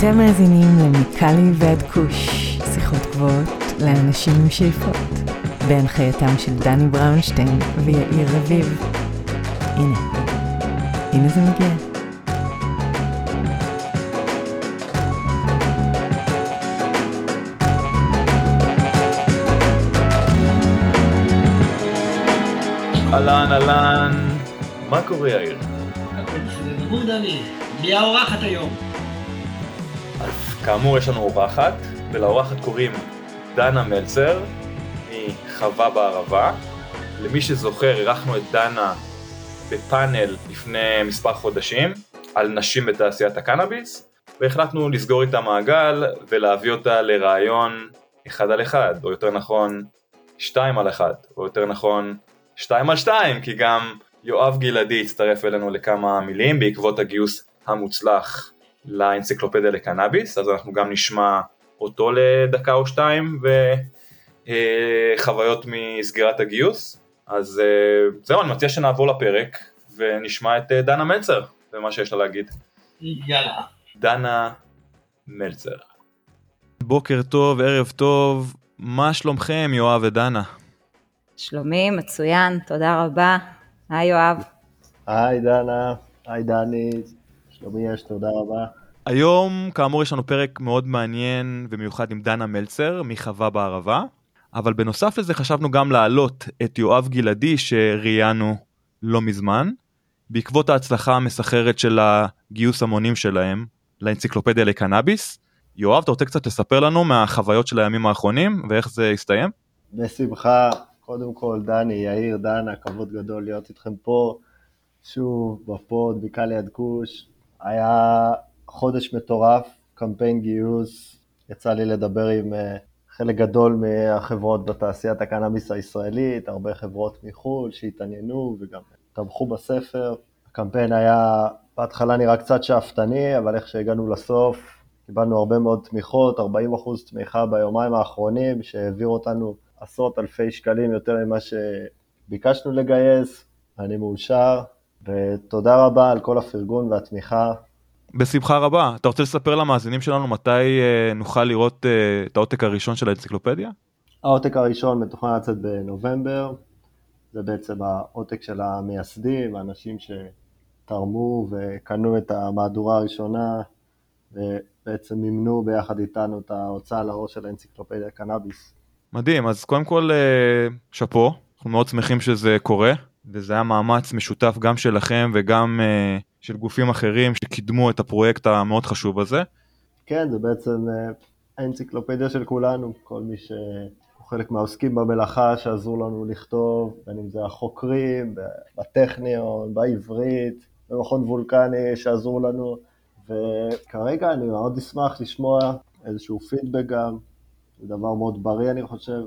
אתם מאזינים למיקלי ועד כוש, שיחות גבוהות לאנשים עם שאיפות, בהנחייתם של דני בראונשטיין ויאיר רביב. הנה, הנה זה מגיע. אהלן, אהלן, מה קורה יאיר? הכל בסדר גמור דני, מי האורחת היום? כאמור יש לנו אורחת, ולאורחת קוראים דנה מלצר מחווה בערבה. למי שזוכר, אירחנו את דנה בפאנל לפני מספר חודשים על נשים בתעשיית הקנאביס, והחלטנו לסגור איתה מעגל ולהביא אותה לרעיון אחד על אחד, או יותר נכון שתיים על אחד, או יותר נכון שתיים על שתיים, כי גם יואב גלעדי הצטרף אלינו לכמה מילים בעקבות הגיוס המוצלח לאנציקלופדיה לקנאביס, אז אנחנו גם נשמע אותו לדקה או שתיים וחוויות מסגירת הגיוס. אז אה, זהו, אני מציע שנעבור לפרק ונשמע את אה, דנה מלצר ומה שיש לה להגיד. יאללה. דנה מלצר. בוקר טוב, ערב טוב, מה שלומכם יואב ודנה? שלומי, מצוין, תודה רבה. היי יואב. היי דנה, היי דני, שלומי יש, תודה רבה. היום כאמור יש לנו פרק מאוד מעניין ומיוחד עם דנה מלצר מחווה בערבה, אבל בנוסף לזה חשבנו גם להעלות את יואב גלעדי שראיינו לא מזמן, בעקבות ההצלחה המסחררת של הגיוס המונים שלהם לאנציקלופדיה לקנאביס. יואב, אתה רוצה קצת לספר לנו מהחוויות של הימים האחרונים ואיך זה הסתיים? בשמחה, קודם כל דני, יאיר, דנה, כבוד גדול להיות איתכם פה, שוב בפוד, בקעה ליד כוש. היה חודש מטורף, קמפיין גיוס, יצא לי לדבר עם אה, חלק גדול מהחברות בתעשיית הקנאביס הישראלית, הרבה חברות מחו"ל שהתעניינו וגם תמכו בספר. הקמפיין היה בהתחלה נראה קצת שאפתני, אבל איך שהגענו לסוף, קיבלנו הרבה מאוד תמיכות, 40% תמיכה ביומיים האחרונים, שהעבירו אותנו עשרות אלפי שקלים יותר ממה שביקשנו לגייס. אני מאושר, ותודה רבה על כל הפרגון והתמיכה. בשמחה רבה. אתה רוצה לספר למאזינים שלנו מתי אה, נוכל לראות אה, את העותק הראשון של האנציקלופדיה? העותק הראשון מתוכנן לצאת בנובמבר, זה בעצם העותק של המייסדים, האנשים שתרמו וקנו את המהדורה הראשונה, ובעצם מימנו ביחד איתנו את ההוצאה לאור של האנציקלופדיה קנאביס. מדהים, אז קודם כל אה, שאפו, אנחנו מאוד שמחים שזה קורה, וזה היה מאמץ משותף גם שלכם וגם אה, של גופים אחרים שקידמו את הפרויקט המאוד חשוב הזה. כן, זה בעצם אה, האנציקלופדיה של כולנו, כל מי שהוא חלק מהעוסקים במלאכה שעזרו לנו לכתוב, בין אם זה החוקרים, בטכניון, בעברית, במכון וולקני שעזרו לנו, וכרגע אני מאוד אשמח לשמוע איזשהו פידבק גם, זה דבר מאוד בריא אני חושב,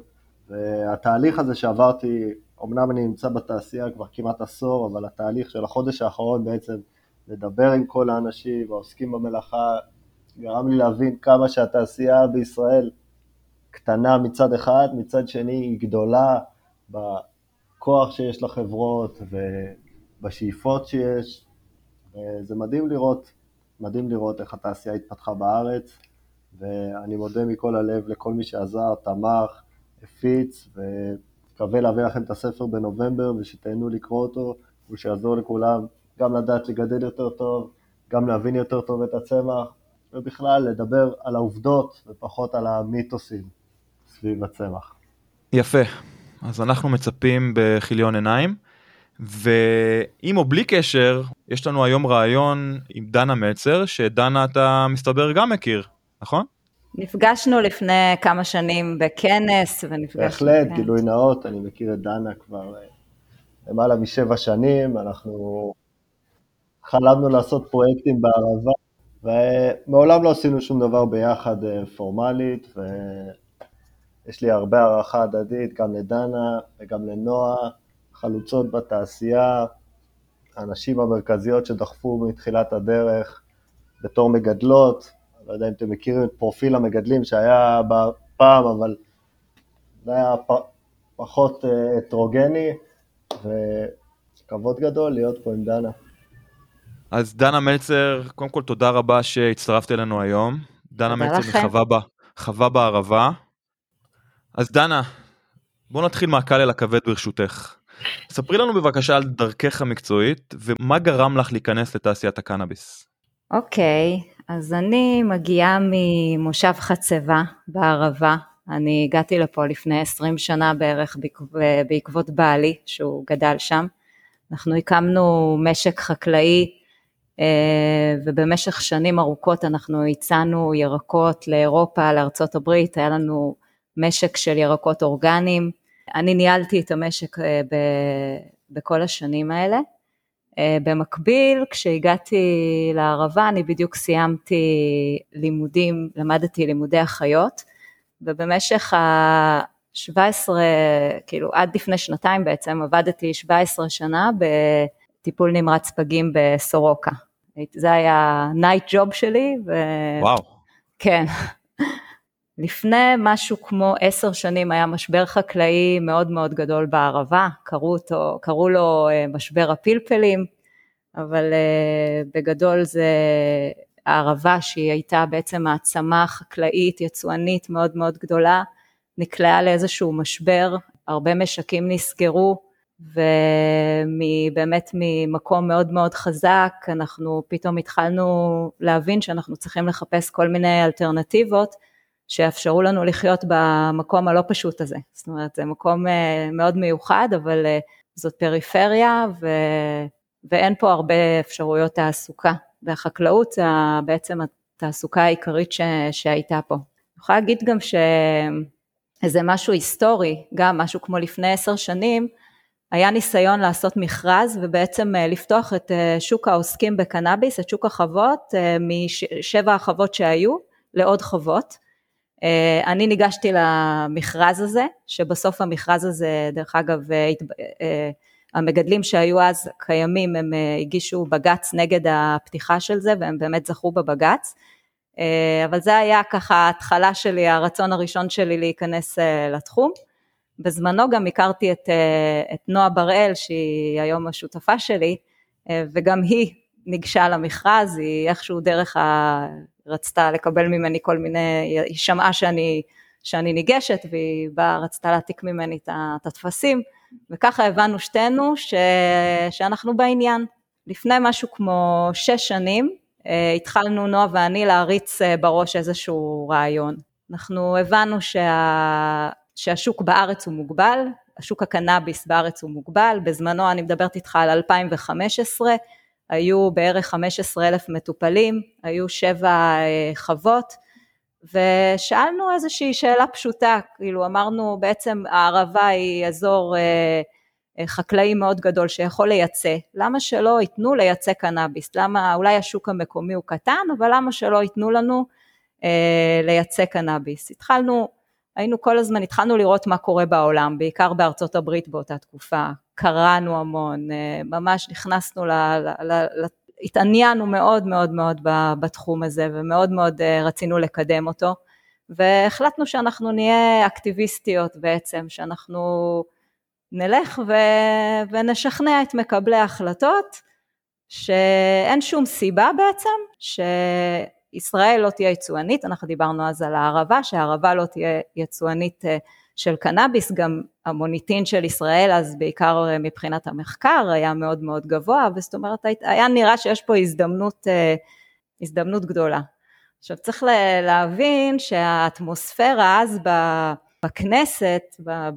והתהליך הזה שעברתי, אמנם אני נמצא בתעשייה כבר כמעט עשור, אבל התהליך של החודש האחרון בעצם לדבר עם כל האנשים העוסקים במלאכה, גרם לי להבין כמה שהתעשייה בישראל קטנה מצד אחד, מצד שני היא גדולה בכוח שיש לחברות ובשאיפות שיש, וזה מדהים לראות, מדהים לראות איך התעשייה התפתחה בארץ, ואני מודה מכל הלב לכל מי שעזר, תמך, הפיץ, ומקווה להביא לכם את הספר בנובמבר ושתהנו לקרוא אותו, ושיעזור לכולם גם לדעת לגדל יותר טוב, גם להבין יותר טוב את הצמח, ובכלל לדבר על העובדות ופחות על המיתוסים סביב הצמח. יפה, אז אנחנו מצפים בכיליון עיניים, ועם או בלי קשר, יש לנו היום רעיון עם דנה מלצר, שדנה אתה מסתבר גם מכיר, נכון? נפגשנו לפני כמה שנים בכנס, ונפגשנו... בהחלט, כן. גילוי נאות, אני מכיר את דנה כבר אה, למעלה משבע שנים, אנחנו חלמנו לעשות פרויקטים בערבה, ומעולם לא עשינו שום דבר ביחד אה, פורמלית, ויש לי הרבה הערכה הדדית גם לדנה וגם לנועה, חלוצות בתעשייה, הנשים המרכזיות שדחפו מתחילת הדרך בתור מגדלות, לא יודע אם אתם מכירים את פרופיל המגדלים שהיה פעם, אבל זה היה פ... פחות אה, הטרוגני, וכבוד גדול להיות פה עם דנה. אז דנה מלצר, קודם כל תודה רבה שהצטרפת אלינו היום. דנה מלצר. מחווה בערבה. אז דנה, בוא נתחיל מהקל אל הכבד ברשותך. ספרי לנו בבקשה על דרכך המקצועית ומה גרם לך להיכנס לתעשיית הקנאביס. אוקיי, אז אני מגיעה ממושב חצבה בערבה. אני הגעתי לפה לפני 20 שנה בערך בעקב- בעקבות בעלי, שהוא גדל שם. אנחנו הקמנו משק חקלאי, אה, ובמשך שנים ארוכות אנחנו הצענו ירקות לאירופה, לארצות הברית, היה לנו משק של ירקות אורגניים. אני ניהלתי את המשק אה, בכל השנים האלה. אה, במקביל, כשהגעתי לערבה, אני בדיוק סיימתי לימודים, למדתי לימודי אחיות, ובמשך ה-17, כאילו עד לפני שנתיים בעצם, עבדתי 17 שנה בטיפול נמרץ פגים בסורוקה. זה היה night job שלי, ו... וואו. כן. לפני משהו כמו עשר שנים היה משבר חקלאי מאוד מאוד גדול בערבה, קראו, אותו, קראו לו אה, משבר הפלפלים, אבל אה, בגדול זה הערבה שהיא הייתה בעצם מעצמה חקלאית, יצואנית מאוד מאוד גדולה, נקלעה לאיזשהו משבר, הרבה משקים נסגרו, ובאמת ממקום מאוד מאוד חזק, אנחנו פתאום התחלנו להבין שאנחנו צריכים לחפש כל מיני אלטרנטיבות, שיאפשרו לנו לחיות במקום הלא פשוט הזה. זאת אומרת, זה מקום אה, מאוד מיוחד, אבל אה, זאת פריפריה ו... ואין פה הרבה אפשרויות תעסוקה. והחקלאות זה בעצם התעסוקה העיקרית ש... שהייתה פה. אני יכולה להגיד גם שאיזה משהו היסטורי, גם משהו כמו לפני עשר שנים, היה ניסיון לעשות מכרז ובעצם אה, לפתוח את שוק העוסקים בקנאביס, את שוק החוות, משבע החוות שהיו לעוד חוות. Uh, אני ניגשתי למכרז הזה, שבסוף המכרז הזה, דרך אגב, uh, uh, המגדלים שהיו אז קיימים, הם הגישו בג"ץ נגד הפתיחה של זה, והם באמת זכו בבג"ץ. אבל זה היה ככה ההתחלה שלי, הרצון הראשון שלי להיכנס לתחום. בזמנו גם הכרתי את, את נועה בראל, שהיא היום השותפה שלי, וגם היא ניגשה למכרז, היא איכשהו דרך ה... רצתה לקבל ממני כל מיני, היא שמעה שאני, שאני ניגשת והיא באה, רצתה להעתיק ממני את הטפסים וככה הבנו שתינו ש, שאנחנו בעניין. לפני משהו כמו שש שנים התחלנו נועה ואני להריץ בראש איזשהו רעיון. אנחנו הבנו שה, שהשוק בארץ הוא מוגבל, השוק הקנאביס בארץ הוא מוגבל, בזמנו אני מדברת איתך על 2015, היו בערך 15 אלף מטופלים, היו שבע חוות, ושאלנו איזושהי שאלה פשוטה, כאילו אמרנו בעצם הערבה היא אזור חקלאי מאוד גדול שיכול לייצא, למה שלא ייתנו לייצא קנאביס, למה אולי השוק המקומי הוא קטן, אבל למה שלא ייתנו לנו לייצא קנאביס, התחלנו, היינו כל הזמן, התחלנו לראות מה קורה בעולם, בעיקר בארצות הברית באותה תקופה, קראנו המון, ממש נכנסנו, ל, ל, ל, התעניינו מאוד מאוד מאוד בתחום הזה ומאוד מאוד רצינו לקדם אותו. והחלטנו שאנחנו נהיה אקטיביסטיות בעצם, שאנחנו נלך ו, ונשכנע את מקבלי ההחלטות שאין שום סיבה בעצם שישראל לא תהיה יצואנית, אנחנו דיברנו אז על הערבה, שהערבה לא תהיה יצואנית של קנאביס, גם המוניטין של ישראל אז בעיקר מבחינת המחקר היה מאוד מאוד גבוה, וזאת אומרת היה נראה שיש פה הזדמנות, הזדמנות גדולה. עכשיו צריך להבין שהאטמוספירה אז בכנסת,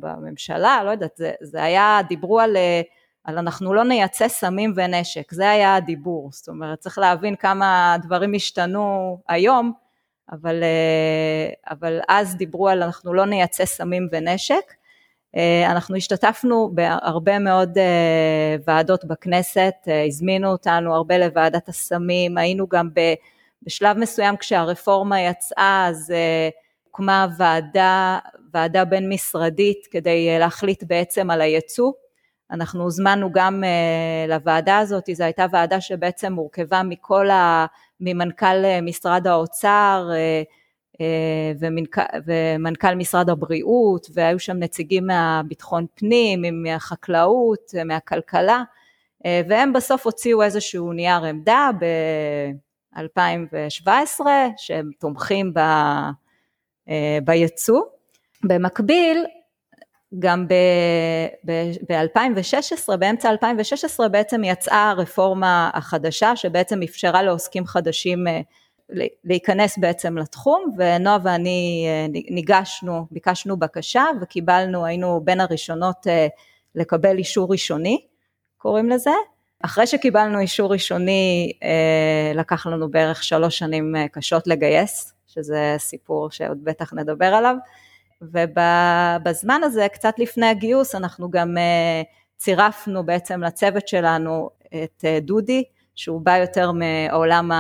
בממשלה, לא יודעת, זה, זה היה, דיברו על, על אנחנו לא נייצא סמים ונשק, זה היה הדיבור, זאת אומרת צריך להבין כמה דברים השתנו היום, אבל, אבל אז דיברו על אנחנו לא נייצא סמים ונשק, אנחנו השתתפנו בהרבה מאוד ועדות בכנסת, הזמינו אותנו הרבה לוועדת הסמים, היינו גם בשלב מסוים כשהרפורמה יצאה אז הוקמה ועדה, ועדה בין משרדית כדי להחליט בעצם על הייצוא, אנחנו הוזמנו גם לוועדה הזאת, זו הייתה ועדה שבעצם מורכבה מכל ה... ממנכ"ל משרד האוצר ומנכ"ל משרד הבריאות והיו שם נציגים מהביטחון פנים, מהחקלאות, מהכלכלה והם בסוף הוציאו איזשהו נייר עמדה ב-2017 שהם תומכים ב, ביצוא. במקביל גם ב-2016, באמצע 2016 בעצם יצאה הרפורמה החדשה שבעצם אפשרה לעוסקים חדשים אה, להיכנס בעצם לתחום ונועה ואני אה, ניגשנו, ביקשנו בקשה וקיבלנו, היינו בין הראשונות אה, לקבל אישור ראשוני, קוראים לזה. אחרי שקיבלנו אישור ראשוני לקח לנו בערך שלוש שנים קשות לגייס, שזה סיפור שעוד בטח נדבר עליו. ובזמן הזה, קצת לפני הגיוס, אנחנו גם אה, צירפנו בעצם לצוות שלנו את אה, דודי, שהוא בא יותר מעולם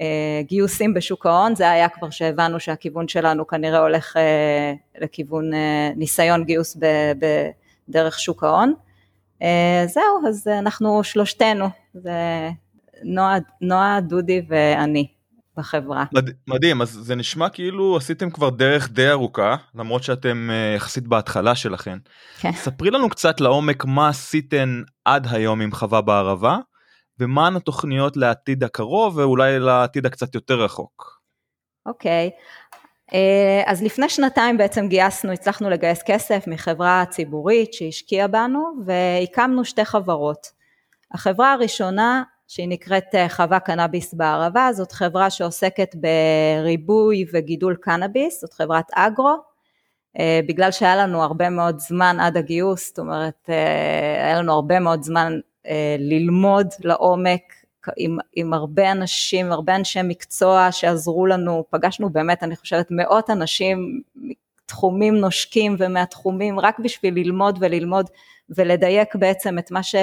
הגיוסים אה, בשוק ההון, זה היה כבר שהבנו שהכיוון שלנו כנראה הולך לכיוון ניסיון גיוס בדרך שוק ההון. זהו, אז אנחנו שלושתנו, זה נועה, נועה, דודי ואני. בחברה. מד, מדהים, אז זה נשמע כאילו עשיתם כבר דרך די ארוכה, למרות שאתם uh, יחסית בהתחלה שלכם. כן. ספרי לנו קצת לעומק מה עשיתם עד היום עם חווה בערבה, ומהן התוכניות לעתיד הקרוב ואולי לעתיד הקצת יותר רחוק. אוקיי, אה, אז לפני שנתיים בעצם גייסנו, הצלחנו לגייס כסף מחברה ציבורית שהשקיעה בנו והקמנו שתי חברות. החברה הראשונה שהיא נקראת אה, חווה קנאביס בערבה, זאת חברה שעוסקת בריבוי וגידול קנאביס, זאת חברת אגרו, אה, בגלל שהיה לנו הרבה מאוד זמן עד הגיוס, זאת אומרת אה, היה לנו הרבה מאוד זמן ללמוד לעומק עם, עם הרבה אנשים, הרבה אנשי מקצוע שעזרו לנו, פגשנו באמת אני חושבת מאות אנשים מתחומים נושקים ומהתחומים רק בשביל ללמוד וללמוד ולדייק בעצם את מה ש...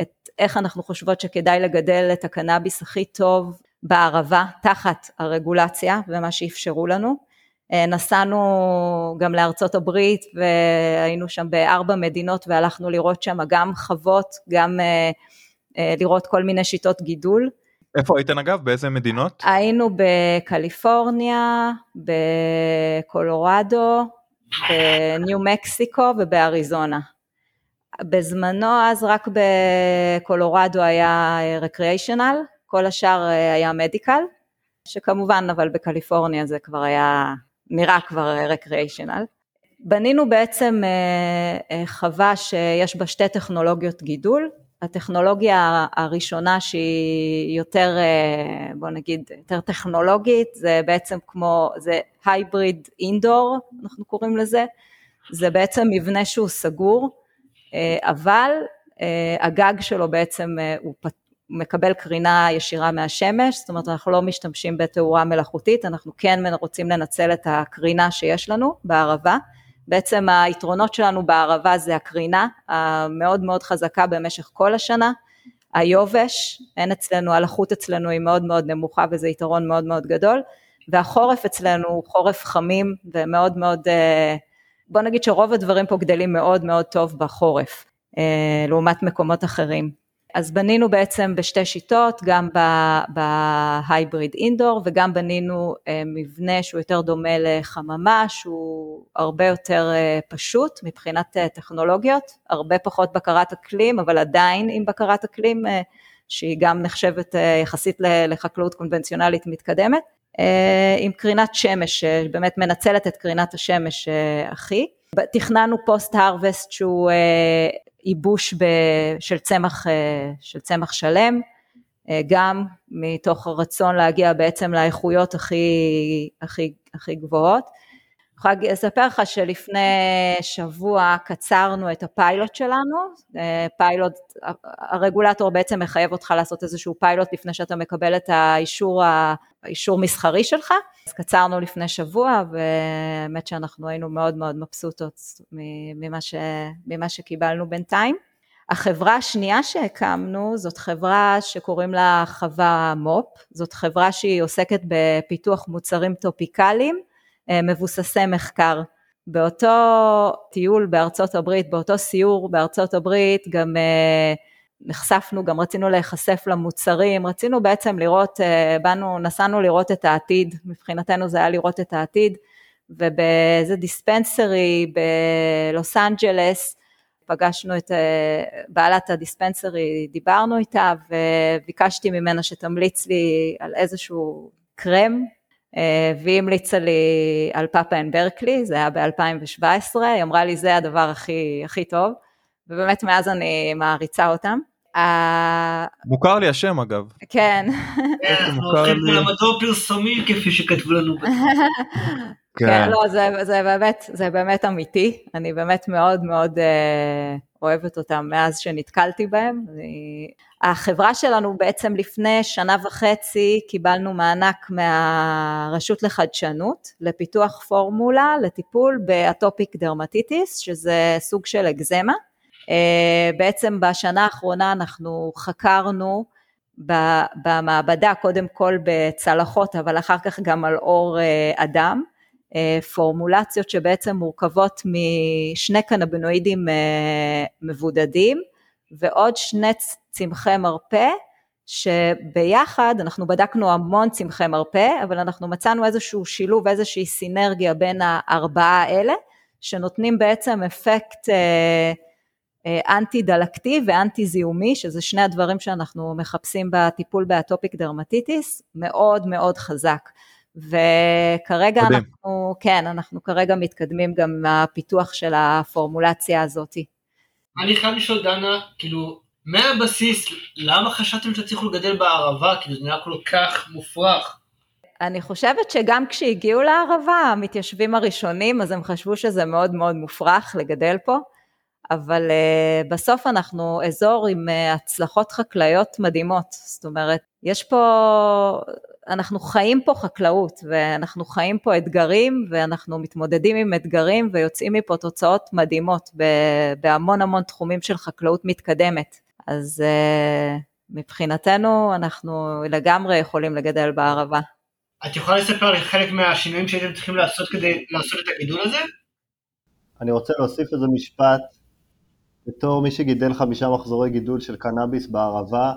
את איך אנחנו חושבות שכדאי לגדל את הקנאביס הכי טוב בערבה תחת הרגולציה ומה שאפשרו לנו. אה, נסענו גם לארצות הברית והיינו שם בארבע מדינות והלכנו לראות שם גם חוות, גם אה, אה, לראות כל מיני שיטות גידול. איפה הייתן אגב? באיזה מדינות? היינו בקליפורניה, בקולורדו, בניו מקסיקו ובאריזונה. בזמנו אז רק בקולורדו היה רקריאיישנל, כל השאר אה, היה מדיקל, שכמובן אבל בקליפורניה זה כבר היה, נראה כבר רקריאיישנל. בנינו בעצם אה, אה, חווה שיש בה שתי טכנולוגיות גידול, הטכנולוגיה הראשונה שהיא יותר, בוא נגיד, יותר טכנולוגית, זה בעצם כמו, זה הייבריד אינדור, אנחנו קוראים לזה, זה בעצם מבנה שהוא סגור, אה, אבל אה, הגג שלו בעצם אה, הוא מקבל קרינה ישירה מהשמש, זאת אומרת אנחנו לא משתמשים בתאורה מלאכותית, אנחנו כן רוצים לנצל את הקרינה שיש לנו בערבה, בעצם היתרונות שלנו בערבה זה הקרינה המאוד מאוד חזקה במשך כל השנה, היובש, אין אצלנו, הלחות אצלנו היא מאוד מאוד נמוכה וזה יתרון מאוד מאוד גדול, והחורף אצלנו הוא חורף חמים ומאוד מאוד בוא נגיד שרוב הדברים פה גדלים מאוד מאוד טוב בחורף, אה, לעומת מקומות אחרים. אז בנינו בעצם בשתי שיטות, גם בהייבריד אינדור וגם בנינו אה, מבנה שהוא יותר דומה לחממה, שהוא הרבה יותר אה, פשוט מבחינת טכנולוגיות, הרבה פחות בקרת אקלים, אבל עדיין עם בקרת אקלים, שהיא גם נחשבת יחסית לחקלאות קונבנציונלית מתקדמת. אה, עם קרינת שמש, שבאמת מנצלת את קרינת השמש אה, הכי. תכננו post harvest שהוא אה, ייבוש של צמח, של צמח שלם, גם מתוך הרצון להגיע בעצם לאיכויות הכי, הכי, הכי גבוהות. יכולה לספר לך שלפני שבוע קצרנו את הפיילוט שלנו, פיילוט, הרגולטור בעצם מחייב אותך לעשות איזשהו פיילוט לפני שאתה מקבל את האישור, האישור מסחרי שלך, אז קצרנו לפני שבוע והאמת שאנחנו היינו מאוד מאוד מבסוטות ממה, ש, ממה שקיבלנו בינתיים. החברה השנייה שהקמנו זאת חברה שקוראים לה חווה מו"פ, זאת חברה שהיא עוסקת בפיתוח מוצרים טופיקליים אה, מבוססי מחקר. באותו טיול בארצות הברית, באותו סיור בארצות הברית, גם אה, נחשפנו, גם רצינו להיחשף למוצרים, רצינו בעצם לראות, אה, באנו, נסענו לראות את העתיד, מבחינתנו זה היה לראות את העתיד, ובאיזה dispensary בלוס אנג'לס, פגשנו את בעלת ה-dispensary, דיברנו איתה וביקשתי ממנה שתמליץ לי על איזשהו קרם, והיא המליצה לי על Papa & Barkley, זה היה ב-2017, היא אמרה לי זה הדבר הכי, הכי טוב, ובאמת מאז אני מעריצה אותם. מוכר לי השם אגב. כן. אנחנו הולכים למדור פרסומי כפי שכתבו לנו. כן, כן, לא, זה, זה באמת, זה באמת אמיתי, אני באמת מאוד מאוד אה, אוהבת אותם מאז שנתקלתי בהם. החברה שלנו בעצם לפני שנה וחצי קיבלנו מענק מהרשות לחדשנות לפיתוח פורמולה לטיפול באטופיק דרמטיטיס, שזה סוג של אקזמה. אה, בעצם בשנה האחרונה אנחנו חקרנו במעבדה, קודם כל בצלחות, אבל אחר כך גם על אור אה, אדם, אה, פורמולציות שבעצם מורכבות משני קנבינואידים מבודדים ועוד שני צמחי מרפא שביחד אנחנו בדקנו המון צמחי מרפא אבל אנחנו מצאנו איזשהו שילוב איזושהי סינרגיה בין הארבעה האלה שנותנים בעצם אפקט אה, אנטי דלקתי ואנטי זיהומי, שזה שני הדברים שאנחנו מחפשים בטיפול באטופיק דרמטיטיס, מאוד מאוד חזק. וכרגע מדהים. אנחנו, כן, אנחנו כרגע מתקדמים גם עם הפיתוח של הפורמולציה הזאת. אני חייב לשאול דנה, כאילו, מהבסיס, למה חשבתם שתצליחו לגדל בערבה? כאילו זה נראה כל כך מופרך. אני חושבת שגם כשהגיעו לערבה, המתיישבים הראשונים, אז הם חשבו שזה מאוד מאוד מופרך לגדל פה. אבל uh, בסוף אנחנו אזור עם uh, הצלחות חקלאיות מדהימות, זאת אומרת, יש פה, אנחנו חיים פה חקלאות ואנחנו חיים פה אתגרים ואנחנו מתמודדים עם אתגרים ויוצאים מפה תוצאות מדהימות בהמון המון תחומים של חקלאות מתקדמת, אז uh, מבחינתנו אנחנו לגמרי יכולים לגדל בערבה. את יכולה לספר לי חלק מהשינויים שהייתם צריכים לעשות כדי לעשות את הגידול הזה? אני רוצה להוסיף איזה משפט בתור מי שגידל חמישה מחזורי גידול של קנאביס בערבה,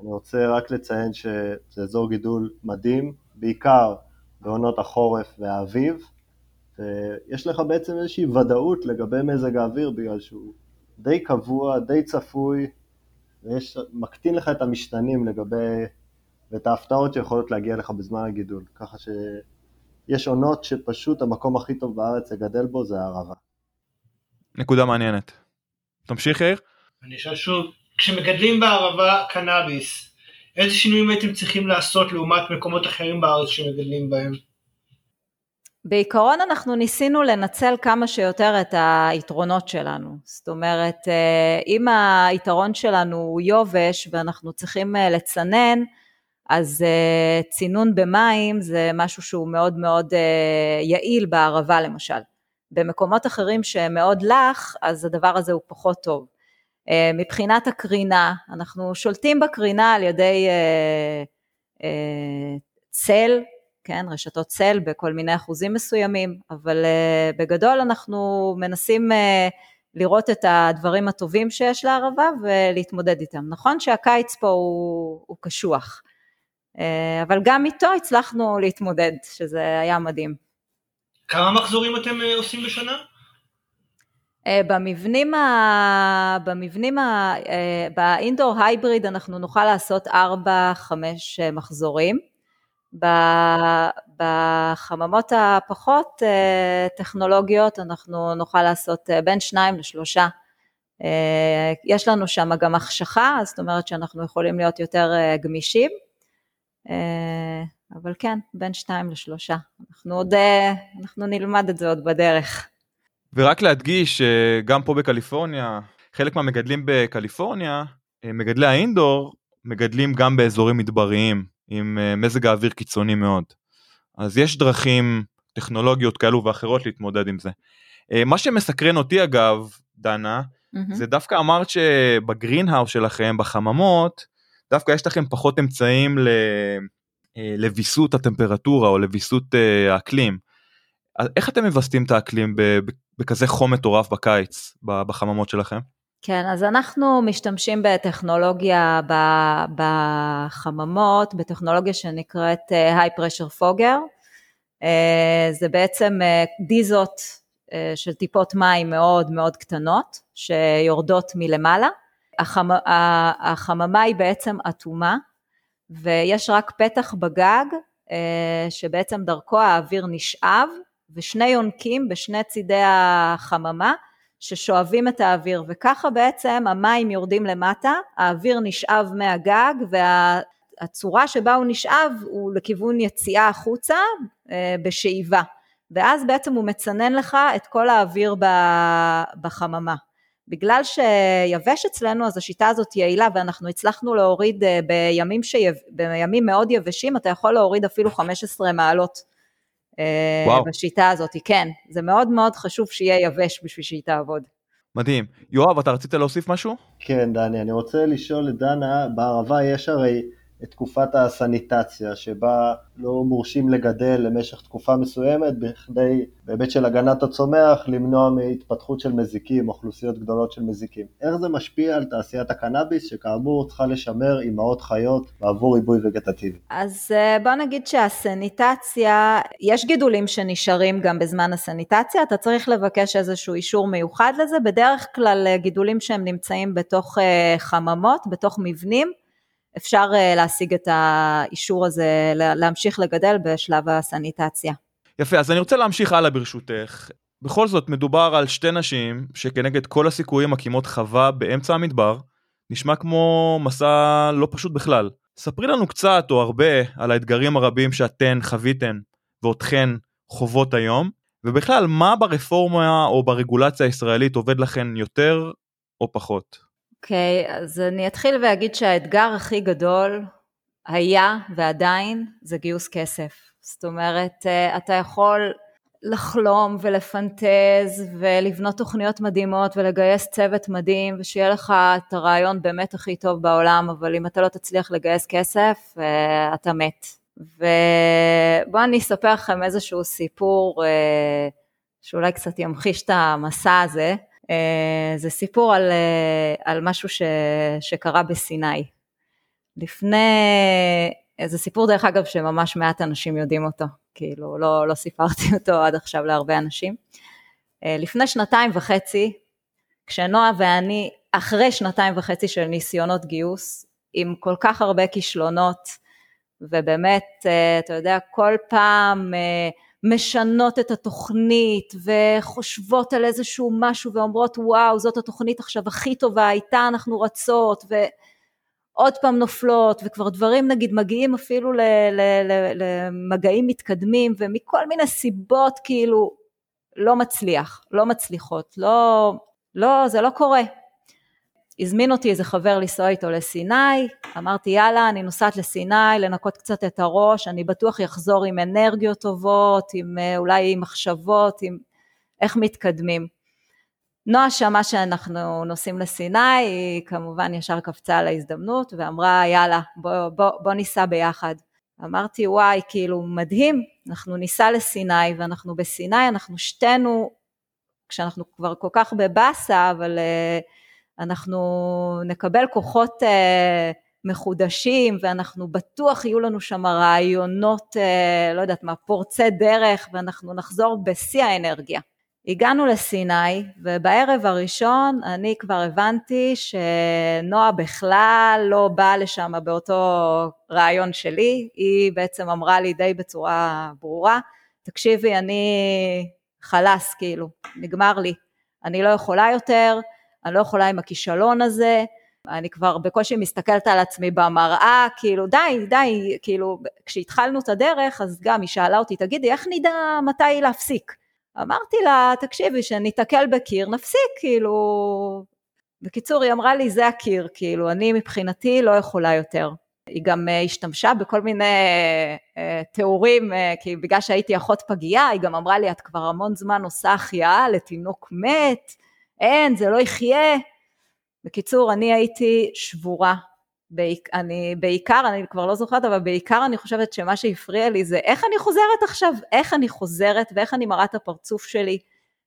אני רוצה רק לציין שזה אזור גידול מדהים, בעיקר בעונות החורף והאביב, ויש לך בעצם איזושהי ודאות לגבי מזג האוויר בגלל שהוא די קבוע, די צפוי, ומקטין לך את המשתנים לגבי, ואת ההפתעות שיכולות להגיע לך בזמן הגידול, ככה שיש עונות שפשוט המקום הכי טוב בארץ לגדל בו זה הערבה. נקודה מעניינת. תמשיך יאיר. אני אשאל שוב, כשמגדלים בערבה קנאביס, איזה שינויים הייתם צריכים לעשות לעומת מקומות אחרים בארץ שמגדלים בהם? בעיקרון אנחנו ניסינו לנצל כמה שיותר את היתרונות שלנו, זאת אומרת אה, אם היתרון שלנו הוא יובש ואנחנו צריכים אה, לצנן, אז אה, צינון במים זה משהו שהוא מאוד מאוד יעיל בערבה למשל. במקומות אחרים שהם מאוד לח, אז הדבר הזה הוא פחות טוב. אה, מבחינת הקרינה, אנחנו שולטים בקרינה על ידי אה, אה, צל, כן, רשתות צל בכל מיני אחוזים מסוימים, אבל בגדול אנחנו מנסים לראות את הדברים הטובים שיש לערבה ולהתמודד איתם. נכון שהקיץ פה הוא, הוא קשוח, אבל גם איתו הצלחנו להתמודד, שזה היה מדהים. כמה מחזורים אתם אה, עושים בשנה? אה, במבנים, ה... במבנים ה... אה, באינדור הייבריד אנחנו נוכל לעשות 4-5 מחזורים. בחממות הפחות טכנולוגיות אנחנו נוכל לעשות בין 2 לשלושה. יש לנו שם גם החשכה, זאת אומרת שאנחנו יכולים להיות יותר גמישים. אבל כן, בין שתיים לשלושה. אנחנו עוד, אה, אנחנו נלמד את זה עוד בדרך. ורק להדגיש, אה, גם פה בקליפורניה, חלק מהמגדלים בקליפורניה, אה, מגדלי האינדור, מגדלים גם באזורים מדבריים, עם מזג האוויר קיצוני מאוד. אז יש דרכים טכנולוגיות כאלו ואחרות להתמודד עם זה. מה שמסקרן אותי אגב, דנה, mm-hmm. זה דווקא אמרת שב-greenhouse שלכם, בחממות, דווקא יש לכם פחות אמצעים ל... אה, לוויסות הטמפרטורה או לוויסות אה, האקלים. איך אתם מווסתים את האקלים בכזה חום מטורף בקיץ בחממות שלכם? כן, אז אנחנו משתמשים בטכנולוגיה בחממות, בטכנולוגיה שנקראת High Pressure Fogger. זה בעצם דיזות אה, של טיפות מים מאוד מאוד קטנות, שיורדות מלמעלה. החמ, החממה היא בעצם אטומה, ויש רק פתח בגג, אה, שבעצם דרכו האוויר נשאב, ושני יונקים בשני צידי החממה, ששואבים את האוויר, וככה בעצם המים יורדים למטה, האוויר נשאב מהגג, והצורה שבה הוא נשאב הוא לכיוון יציאה החוצה אה, בשאיבה, ואז בעצם הוא מצנן לך את כל האוויר בחממה. בגלל שיבש אצלנו אז השיטה הזאת יעילה ואנחנו הצלחנו להוריד אה, בימים, שיב, בימים מאוד יבשים אתה יכול להוריד אפילו 15 מעלות אה, וואו. בשיטה הזאת, כן, זה מאוד מאוד חשוב שיהיה יבש בשביל שהיא תעבוד. מדהים. יואב, אתה רצית להוסיף משהו? כן, דני, אני רוצה לשאול את דנה, בערבה יש הרי את תקופת הסניטציה, שבה לא מורשים לגדל למשך תקופה מסוימת, בכדי, בהיבט של הגנת הצומח, למנוע מהתפתחות של מזיקים, אוכלוסיות גדולות של מזיקים. איך זה משפיע על תעשיית הקנאביס, שכאמור צריכה לשמר אימהות חיות בעבור ריבוי וגטטיבי? אז אה, בוא נגיד שהסניטציה, יש גידולים שנשארים גם בזמן הסניטציה, אתה צריך לבקש איזשהו אישור מיוחד לזה, בדרך כלל אה, גידולים שהם נמצאים בתוך אה, חממות, בתוך מבנים, אפשר אה, להשיג את האישור הזה, להמשיך לגדל בשלב הסניטציה. יפה, אז אני רוצה להמשיך הלאה ברשותך. בכל זאת, מדובר על שתי נשים שכנגד כל הסיכויים מקימות חווה באמצע המדבר, נשמע כמו מסע לא פשוט בכלל. ספרי לנו קצת או הרבה על האתגרים הרבים שאתן חוויתן ואותכן חוות היום, ובכלל מה ברפורמה או ברגולציה הישראלית עובד לכן יותר או פחות. אוקיי, okay, אז אני אתחיל ואגיד שהאתגר הכי גדול היה ועדיין זה גיוס כסף. זאת אומרת, אה, אתה יכול לחלום ולפנטז ולבנות תוכניות מדהימות ולגייס צוות מדהים ושיהיה לך את הרעיון באמת הכי טוב בעולם, אבל אם אתה לא תצליח לגייס כסף, אה, אתה מת. ובואו אני אספר לכם איזשהו סיפור אה, שאולי קצת ימחיש את המסע הזה. אה, זה סיפור על, אה, על משהו ש, שקרה בסיני. לפני, אה, זה סיפור דרך אגב שממש מעט אנשים יודעים אותו, כאילו לא, לא סיפרתי אותו עד עכשיו להרבה אנשים. לפני שנתיים וחצי, כשנועה ואני, אחרי שנתיים וחצי של ניסיונות גיוס, עם כל כך הרבה כישלונות, ובאמת, אתה יודע, כל פעם משנות את התוכנית וחושבות על איזשהו משהו ואומרות וואו זאת התוכנית עכשיו הכי טובה איתה אנחנו רצות ועוד פעם נופלות וכבר דברים נגיד מגיעים אפילו למגעים מתקדמים ומכל מיני סיבות כאילו לא מצליח, לא מצליחות, לא, לא זה לא קורה הזמין אותי איזה חבר לנסוע איתו לסיני, אמרתי יאללה אני נוסעת לסיני לנקות קצת את הראש, אני בטוח יחזור עם אנרגיות טובות, עם אה, אולי עם מחשבות, עם איך מתקדמים. נועה שמעה שאנחנו נוסעים לסיני, היא כמובן ישר קפצה על ההזדמנות ואמרה יאללה בוא, בוא, בוא ניסע ביחד. אמרתי וואי כאילו מדהים, אנחנו ניסע לסיני ואנחנו בסיני, אנחנו שתינו, כשאנחנו כבר כל כך בבאסה אבל uh, אנחנו נקבל כוחות אה, מחודשים ואנחנו בטוח יהיו לנו שם רעיונות, אה, לא יודעת מה, פורצי דרך ואנחנו נחזור בשיא האנרגיה. הגענו לסיני ובערב הראשון אני כבר הבנתי שנועה בכלל לא באה לשם באותו רעיון שלי, היא בעצם אמרה לי די בצורה ברורה, תקשיבי אני חלש כאילו, נגמר לי, אני לא יכולה יותר, אני לא יכולה עם הכישלון הזה, אני כבר בקושי מסתכלת על עצמי במראה, כאילו די, די, כאילו כשהתחלנו את הדרך אז גם היא שאלה אותי, תגידי איך נדע מתי להפסיק? אמרתי לה, תקשיבי, שניתקל בקיר, נפסיק, כאילו... בקיצור, היא אמרה לי, זה הקיר, כאילו, אני מבחינתי לא יכולה יותר. היא גם uh, השתמשה בכל מיני uh, תיאורים, uh, כי בגלל שהייתי אחות פגייה, היא גם אמרה לי, את כבר המון זמן עושה החייאה לתינוק מת, אין, זה לא יחיה. בקיצור, אני הייתי שבורה. בעיק, אני בעיקר, אני כבר לא זוכרת, אבל בעיקר אני חושבת שמה שהפריע לי זה איך אני חוזרת עכשיו, איך אני חוזרת ואיך אני מראה את הפרצוף שלי,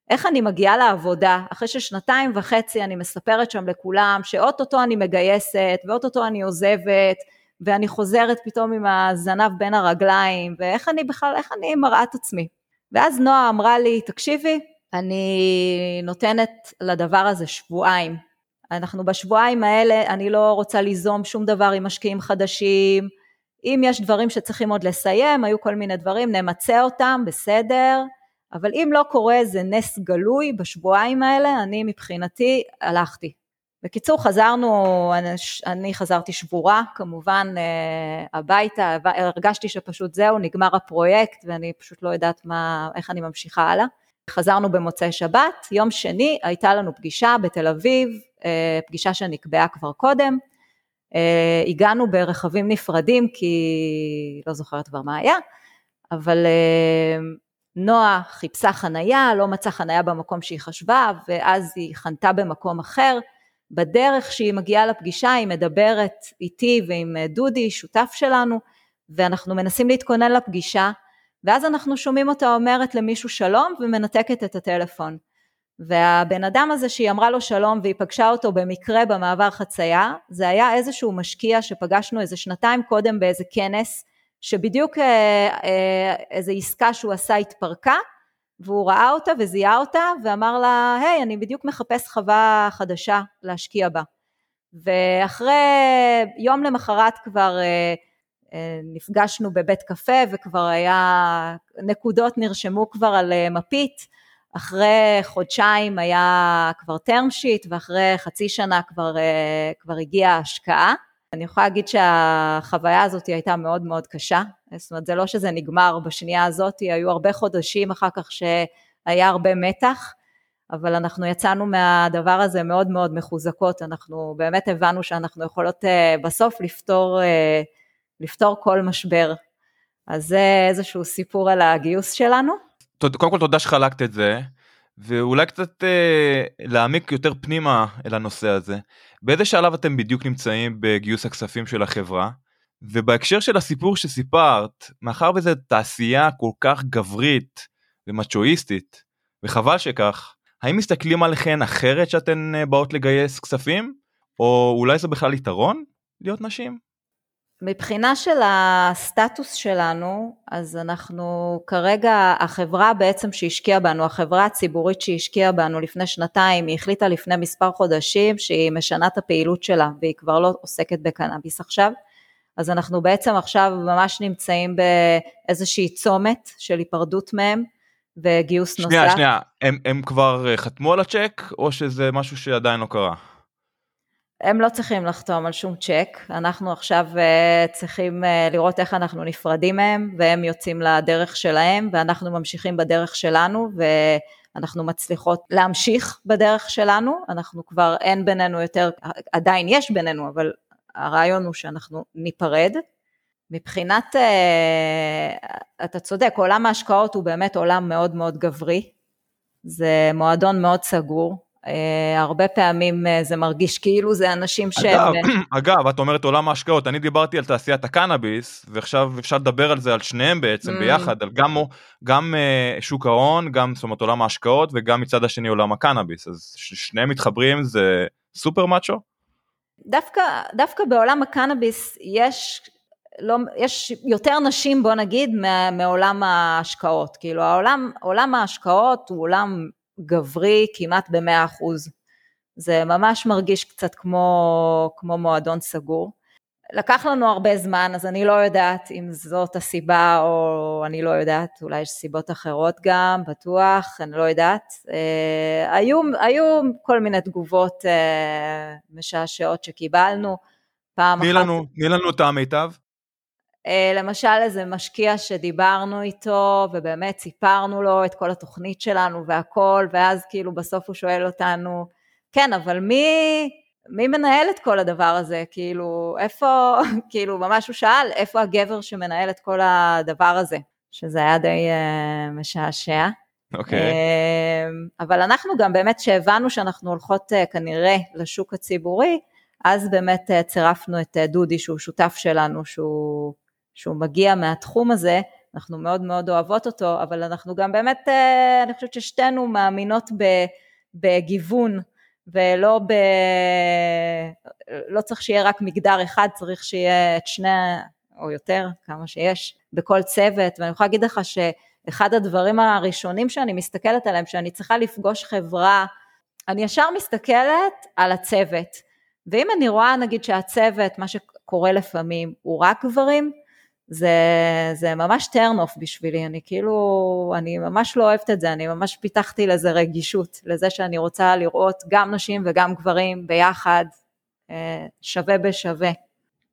איך אני מגיעה לעבודה, אחרי ששנתיים וחצי אני מספרת שם לכולם שאו-טו-טו אני מגייסת ואו-טו-טו אני עוזבת ואני חוזרת פתאום עם הזנב בין הרגליים ואיך אני בכלל, איך אני מראה את עצמי. ואז נועה אמרה לי, תקשיבי, אני נותנת לדבר הזה שבועיים. אנחנו בשבועיים האלה, אני לא רוצה ליזום שום דבר עם משקיעים חדשים. אם יש דברים שצריכים עוד לסיים, היו כל מיני דברים, נמצה אותם, בסדר. אבל אם לא קורה איזה נס גלוי בשבועיים האלה, אני מבחינתי הלכתי. בקיצור, חזרנו, אני חזרתי שבורה, כמובן, אה, הביתה, הרגשתי שפשוט זהו, נגמר הפרויקט ואני פשוט לא יודעת מה, איך אני ממשיכה הלאה. חזרנו במוצאי שבת, יום שני הייתה לנו פגישה בתל אביב, אה, פגישה שנקבעה כבר קודם. אה, הגענו ברכבים נפרדים כי לא זוכרת כבר מה היה, אבל נועה חיפשה חנייה, לא מצאה חנייה במקום שהיא חשבה, ואז היא חנתה במקום אחר. בדרך שהיא מגיעה לפגישה היא מדברת איתי ועם דודי, שותף שלנו, ואנחנו מנסים להתכונן לפגישה, ואז אנחנו שומעים אותה אומרת למישהו שלום ומנתקת את הטלפון. והבן אדם הזה שהיא אמרה לו שלום והיא פגשה אותו במקרה במעבר חצייה, זה היה איזשהו משקיע שפגשנו איזה שנתיים קודם באיזה כנס, שבדיוק אה, אה, איזו עסקה שהוא עשה התפרקה, והוא ראה אותה וזיהה אותה ואמר לה, היי, אני בדיוק מחפש חווה חדשה להשקיע בה. ואחרי יום למחרת כבר אה, נפגשנו בבית קפה וכבר היה, נקודות נרשמו כבר על אה, מפית, אחרי חודשיים היה כבר term sheet ואחרי חצי שנה כבר, כבר הגיעה ההשקעה. אני יכולה להגיד שהחוויה הזאת הייתה מאוד מאוד קשה, זאת אומרת זה לא שזה נגמר בשנייה הזאת, היו הרבה חודשים אחר כך שהיה הרבה מתח, אבל אנחנו יצאנו מהדבר הזה מאוד מאוד מחוזקות, אנחנו באמת הבנו שאנחנו יכולות אה, בסוף לפתור, אה, לפתור כל משבר. אז זה איזשהו סיפור על הגיוס שלנו. קודם כל תודה שחלקת את זה. ואולי קצת אה, להעמיק יותר פנימה אל הנושא הזה. באיזה שלב אתם בדיוק נמצאים בגיוס הכספים של החברה? ובהקשר של הסיפור שסיפרת, מאחר וזו תעשייה כל כך גברית ומצ'ואיסטית, וחבל שכך, האם מסתכלים עליכן אחרת שאתן אה, באות לגייס כספים? או אולי זה בכלל יתרון להיות נשים? מבחינה של הסטטוס שלנו, אז אנחנו כרגע, החברה בעצם שהשקיעה בנו, החברה הציבורית שהשקיעה בנו לפני שנתיים, היא החליטה לפני מספר חודשים שהיא משנה את הפעילות שלה והיא כבר לא עוסקת בקנאביס עכשיו. אז אנחנו בעצם עכשיו ממש נמצאים באיזושהי צומת של היפרדות מהם וגיוס שנייה, נוסף. שנייה, שנייה, הם, הם כבר אה, חתמו על הצ'ק או שזה משהו שעדיין לא קרה? הם לא צריכים לחתום על שום צ'ק, אנחנו עכשיו uh, צריכים uh, לראות איך אנחנו נפרדים מהם, והם יוצאים לדרך שלהם, ואנחנו ממשיכים בדרך שלנו, ואנחנו מצליחות להמשיך בדרך שלנו, אנחנו כבר אין בינינו יותר, עדיין יש בינינו, אבל הרעיון הוא שאנחנו ניפרד. מבחינת, uh, אתה צודק, עולם ההשקעות הוא באמת עולם מאוד מאוד גברי, זה מועדון מאוד סגור, הרבה פעמים uh, זה מרגיש כאילו זה אנשים שהם... אגב, אגב, את אומרת עולם ההשקעות, אני דיברתי על תעשיית הקנאביס, ועכשיו אפשר לדבר על זה, על שניהם בעצם, mm. ביחד, על גם, גם שוק ההון, גם זאת אומרת עולם ההשקעות, וגם מצד השני עולם הקנאביס, אז שניהם מתחברים זה סופר מאצ'ו? דווקא, דווקא בעולם הקנאביס יש לא, יש יותר נשים בוא נגיד מעולם ההשקעות, כאילו העולם, עולם ההשקעות הוא עולם גברי כמעט במאה אחוז. זה ממש מרגיש קצת כמו, כמו מועדון סגור. לקח לנו הרבה זמן, אז אני לא יודעת אם זאת הסיבה או אני לא יודעת, אולי יש סיבות אחרות גם, בטוח, אני לא יודעת. אה, היו, היו כל מיני תגובות אה, משעשעות שקיבלנו. פעם אחת... תני לנו את המיטב. אה, למשל איזה משקיע שדיברנו איתו ובאמת סיפרנו לו את כל התוכנית שלנו והכל ואז כאילו בסוף הוא שואל אותנו כן אבל מי, מי מנהל את כל הדבר הזה כאילו איפה כאילו ממש הוא שאל איפה הגבר שמנהל את כל הדבר הזה שזה היה די uh, משעשע. אוקיי. Okay. Uh, אבל אנחנו גם באמת שהבנו שאנחנו הולכות uh, כנראה לשוק הציבורי אז באמת uh, צירפנו את uh, דודי שהוא שותף שלנו שהוא שהוא מגיע מהתחום הזה, אנחנו מאוד מאוד אוהבות אותו, אבל אנחנו גם באמת, אה, אני חושבת ששתינו מאמינות בגיוון ולא ב... לא צריך שיהיה רק מגדר אחד, צריך שיהיה את שני, או יותר, כמה שיש, בכל צוות, ואני יכולה להגיד לך ש... אחד הדברים הראשונים שאני מסתכלת עליהם, שאני צריכה לפגוש חברה, אני ישר מסתכלת על הצוות. ואם אני רואה נגיד שהצוות, מה שקורה לפעמים, הוא רק גברים, זה, זה ממש turn off בשבילי, אני כאילו, אני ממש לא אוהבת את זה, אני ממש פיתחתי לזה רגישות, לזה שאני רוצה לראות גם נשים וגם גברים ביחד, אה, שווה בשווה.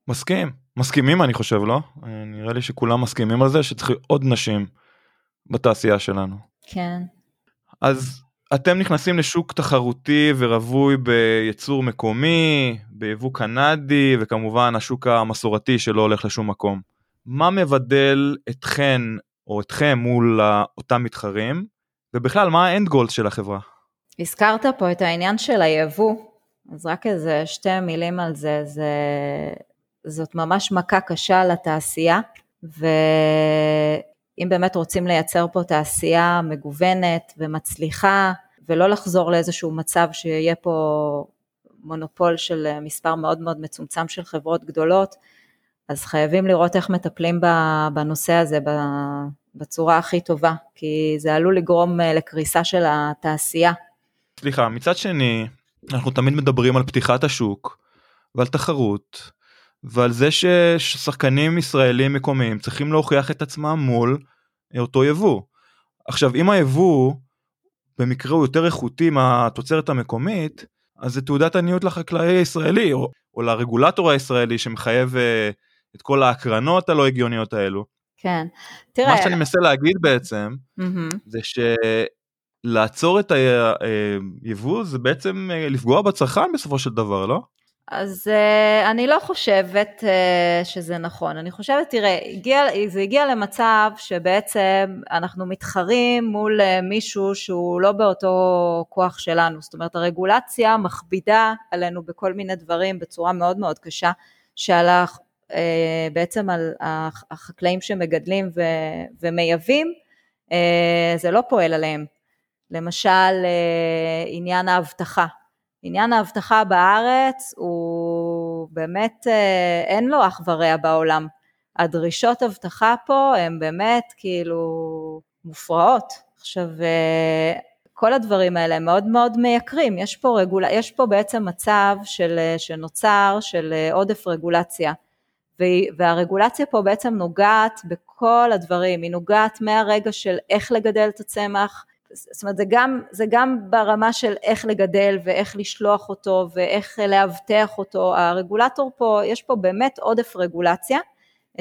מסכים, מסכימים אני חושב, לא? אה, נראה לי שכולם מסכימים על זה שצריך עוד נשים בתעשייה שלנו. כן. אז אתם נכנסים לשוק תחרותי ורווי בייצור מקומי, ביבוא קנדי וכמובן השוק המסורתי שלא הולך לשום מקום. מה מבדל אתכן או אתכם מול אותם מתחרים ובכלל מה האנד גולד של החברה? הזכרת פה את העניין של היבוא, אז רק איזה שתי מילים על זה, זה זאת ממש מכה קשה לתעשייה ואם באמת רוצים לייצר פה תעשייה מגוונת ומצליחה ולא לחזור לאיזשהו מצב שיהיה פה מונופול של מספר מאוד מאוד מצומצם של חברות גדולות, אז חייבים לראות איך מטפלים בנושא הזה בצורה הכי טובה, כי זה עלול לגרום אה, לקריסה של התעשייה. סליחה, מצד שני, אנחנו תמיד מדברים על פתיחת השוק ועל תחרות ועל זה ששחקנים ישראלים מקומיים צריכים להוכיח את עצמם מול אותו יבוא. עכשיו אם היבוא במקרה הוא יותר איכותי מהתוצרת המקומית, אז זה תעודת עניות לחקלאי הישראלי או, או לרגולטור הישראלי שמחייב uh, את כל ההקרנות הלא הגיוניות האלו. כן, תראה... מה שאני מנסה להגיד בעצם, mm-hmm. זה שלעצור את היבוא זה בעצם אה, לפגוע בצרכן בסופו של דבר, לא? אז uh, אני לא חושבת uh, שזה נכון, אני חושבת, תראה, הגיע, זה הגיע למצב שבעצם אנחנו מתחרים מול uh, מישהו שהוא לא באותו כוח שלנו, זאת אומרת הרגולציה מכבידה עלינו בכל מיני דברים בצורה מאוד מאוד קשה, שעל בעצם על החקלאים שמגדלים ו, ומייבאים, uh, זה לא פועל עליהם. למשל uh, עניין האבטחה, עניין האבטחה בארץ הוא באמת, אה, אין לו אח ורע בעולם. הדרישות אבטחה פה הן באמת כאילו מופרעות. עכשיו, אה, כל הדברים האלה הם מאוד מאוד מייקרים, יש פה, רגול... יש פה בעצם מצב של, אה, שנוצר של עודף רגולציה, והרגולציה פה בעצם נוגעת בכל הדברים, היא נוגעת מהרגע של איך לגדל את הצמח, זאת אומרת זה גם, זה גם ברמה של איך לגדל ואיך לשלוח אותו ואיך לאבטח אותו, הרגולטור פה, יש פה באמת עודף רגולציה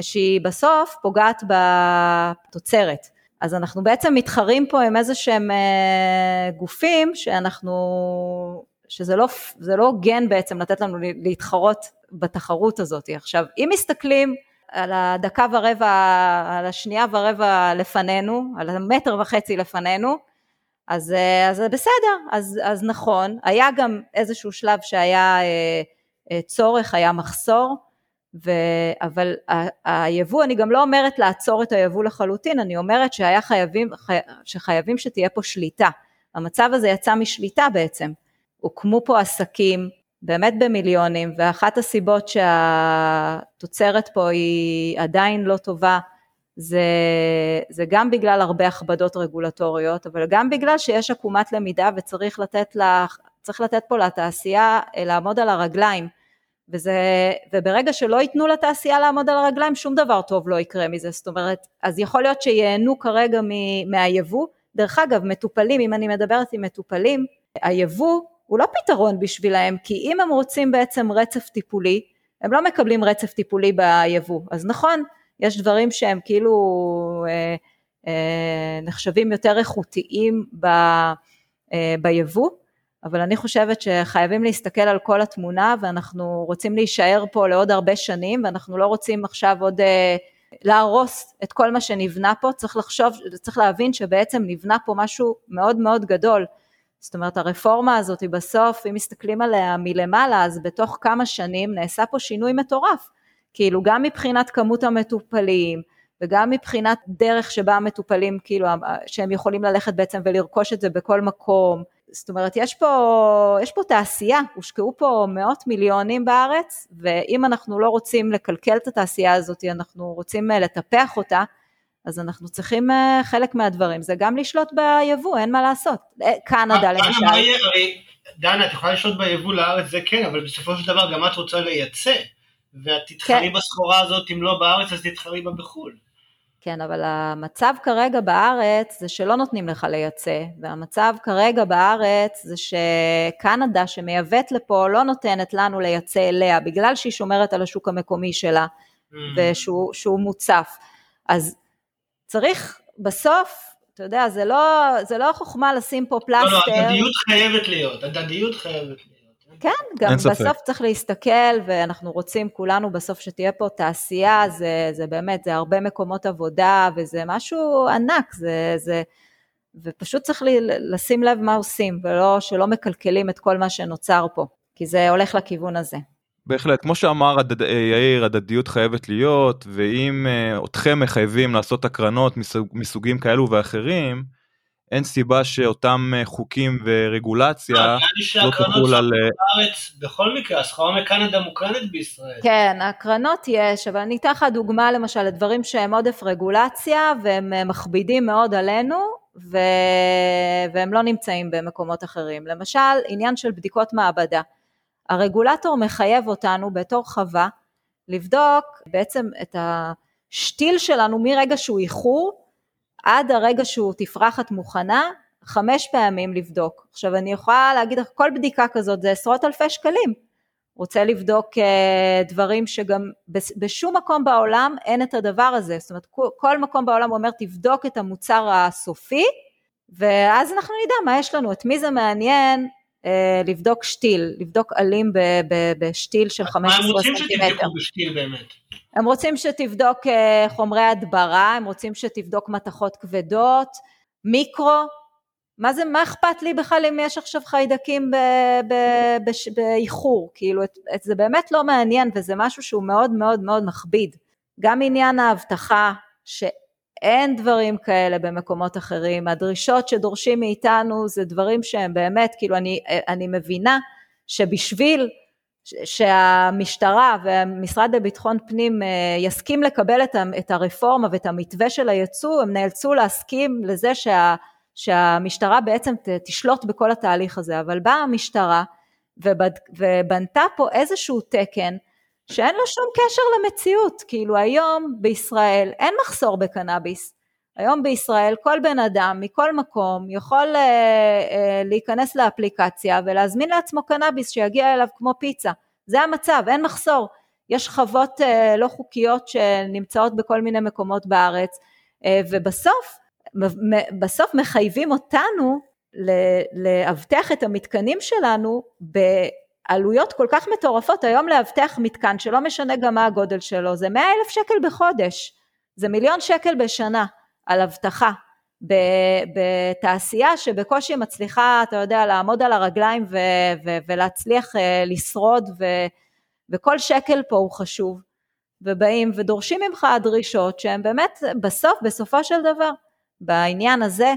שהיא בסוף פוגעת בתוצרת. אז אנחנו בעצם מתחרים פה עם איזה שהם אה, גופים שאנחנו, שזה לא, לא הוגן בעצם לתת לנו להתחרות בתחרות הזאת. עכשיו, אם מסתכלים על הדקה ורבע, על השנייה ורבע לפנינו, על המטר וחצי לפנינו, אז, אז בסדר, אז, אז נכון, היה גם איזשהו שלב שהיה אה, אה, צורך, היה מחסור, ו, אבל ה, היבוא, אני גם לא אומרת לעצור את היבוא לחלוטין, אני אומרת שהיה חייבים, חי, שחייבים שתהיה פה שליטה. המצב הזה יצא משליטה בעצם. הוקמו פה עסקים באמת במיליונים, ואחת הסיבות שהתוצרת פה היא עדיין לא טובה, זה, זה גם בגלל הרבה הכבדות רגולטוריות, אבל גם בגלל שיש עקומת למידה וצריך לתת, לה, לתת פה לתעשייה אה, לעמוד על הרגליים. וזה, וברגע שלא ייתנו לתעשייה לעמוד על הרגליים, שום דבר טוב לא יקרה מזה. זאת אומרת, אז יכול להיות שייהנו כרגע מהיבוא. דרך אגב, מטופלים, אם אני מדברת עם מטופלים, היבוא הוא לא פתרון בשבילהם, כי אם הם רוצים בעצם רצף טיפולי, הם לא מקבלים רצף טיפולי ביבוא. אז נכון, יש דברים שהם כאילו אה, אה, נחשבים יותר איכותיים ב, אה, ביבוא, אבל אני חושבת שחייבים להסתכל על כל התמונה ואנחנו רוצים להישאר פה לעוד הרבה שנים ואנחנו לא רוצים עכשיו עוד אה, להרוס את כל מה שנבנה פה, צריך לחשוב, צריך להבין שבעצם נבנה פה משהו מאוד מאוד גדול. זאת אומרת הרפורמה הזאת היא בסוף, אם מסתכלים עליה מלמעלה, אז בתוך כמה שנים נעשה פה שינוי מטורף. כאילו גם מבחינת כמות המטופלים וגם מבחינת דרך שבה המטופלים כאילו שהם יכולים ללכת בעצם ולרכוש את זה בכל מקום זאת אומרת יש פה, יש פה תעשייה, הושקעו פה מאות מיליונים בארץ ואם אנחנו לא רוצים לקלקל את התעשייה הזאת, אנחנו רוצים אה, לטפח אותה, אז אנחנו צריכים, אה, חלק מהדברים זה גם לשלוט ביבוא, אין מה לעשות. אה, קנדה למשל. דנה, את יכולה לשלוט ביבוא לארץ, זה כן, אבל בסופו של דבר גם את רוצה לייצא, ואת תתחרי כן. בסחורה הזאת, אם לא בארץ, אז תתחרי בה בחו"ל. כן, אבל המצב כרגע בארץ זה שלא נותנים לך לייצא, והמצב כרגע בארץ זה שקנדה שמייבאת לפה לא נותנת לנו לייצא אליה, בגלל שהיא שומרת על השוק המקומי שלה, Mm. ושהוא שהוא מוצף. אז צריך בסוף, אתה יודע, זה לא, זה לא חוכמה לשים פה לא, לא, פלסטר. הדדיות חייבת להיות, הדדיות חייבת להיות. כן, גם. בסוף צריך להסתכל, ואנחנו רוצים כולנו בסוף שתהיה פה תעשייה, זה, זה באמת, זה הרבה מקומות עבודה, וזה משהו ענק, זה, זה, ופשוט צריך לי, לשים לב מה עושים, ולא שלא מקלקלים את כל מה שנוצר פה, כי זה הולך לכיוון הזה. בהחלט, כמו שאמר הדד- אה, יאיר, הדדיות חייבת להיות, ואם אה, אתכם מחייבים לעשות הקרנות מסוג, מסוגים כאלו ואחרים, אין סיבה שאותם אה, חוקים ורגולציה לא תחול על... בארץ, בכל מקרה, הסחורה מקנדה מוקרנת בישראל. כן, הקרנות יש, אבל אני אתן לך דוגמה למשל לדברים שהם עודף רגולציה, והם מכבידים מאוד עלינו, ו... והם לא נמצאים במקומות אחרים. למשל, עניין של בדיקות מעבדה. הרגולטור מחייב אותנו בתור חווה לבדוק בעצם את השתיל שלנו מרגע שהוא איחור עד הרגע שהוא תפרחת מוכנה, חמש פעמים לבדוק. עכשיו אני יכולה להגיד לך, כל בדיקה כזאת זה עשרות אלפי שקלים. רוצה לבדוק אה, דברים שגם בשום מקום בעולם אין את הדבר הזה, זאת אומרת כל- מקום בעולם אומר תבדוק את המוצר הסופי ואז אנחנו נדע מה יש לנו, את מי זה מעניין לבדוק שתיל, לבדוק עלים ב- ב- בשתיל של מה הם 15 רוצים סנטימטר. שתבדקו בשתיל באמת? הם רוצים שתבדוק אה, חומרי הדברה, הם רוצים שתבדוק מתכות כבדות, מיקרו, מה זה, מה אכפת לי בכלל אם יש עכשיו חיידקים באיחור, כאילו את, את, זה באמת לא מעניין וזה משהו שהוא מאוד מאוד מאוד מכביד. גם עניין האבטחה, שאין דברים כאלה במקומות אחרים, הדרישות שדורשים מאיתנו זה דברים שהם באמת, כאילו אני, אני מבינה שבשביל שהמשטרה והמשרד לביטחון פנים אה, יסכים לקבל את הרפורמה ואת המתווה של הייצוא, הם נאלצו להסכים לזה שה, שהמשטרה בעצם תשלוט בכל התהליך הזה, אבל באה המשטרה ובנתה פה איזשהו תקן שאין לו שום קשר למציאות, כאילו היום בישראל אין מחסור בקנאביס, היום בישראל כל בן אדם מכל מקום יכול אה, אה, להיכנס לאפליקציה ולהזמין לעצמו קנאביס שיגיע אליו כמו פיצה, זה המצב, אין מחסור, יש חוות אה, לא חוקיות שנמצאות בכל מיני מקומות בארץ אה, ובסוף בסוף מחייבים אותנו לאבטח את המתקנים שלנו בעלויות כל כך מטורפות, היום לאבטח מתקן שלא משנה גם מה הגודל שלו, זה 100 אלף שקל בחודש, זה מיליון שקל בשנה על אבטחה. בתעשייה שבקושי מצליחה, אתה יודע, לעמוד על הרגליים ו- ו- ולהצליח אה, לשרוד ו- וכל שקל פה הוא חשוב. ובאים ודורשים ממך דרישות שהן באמת בסוף, בסופו של דבר, בעניין הזה,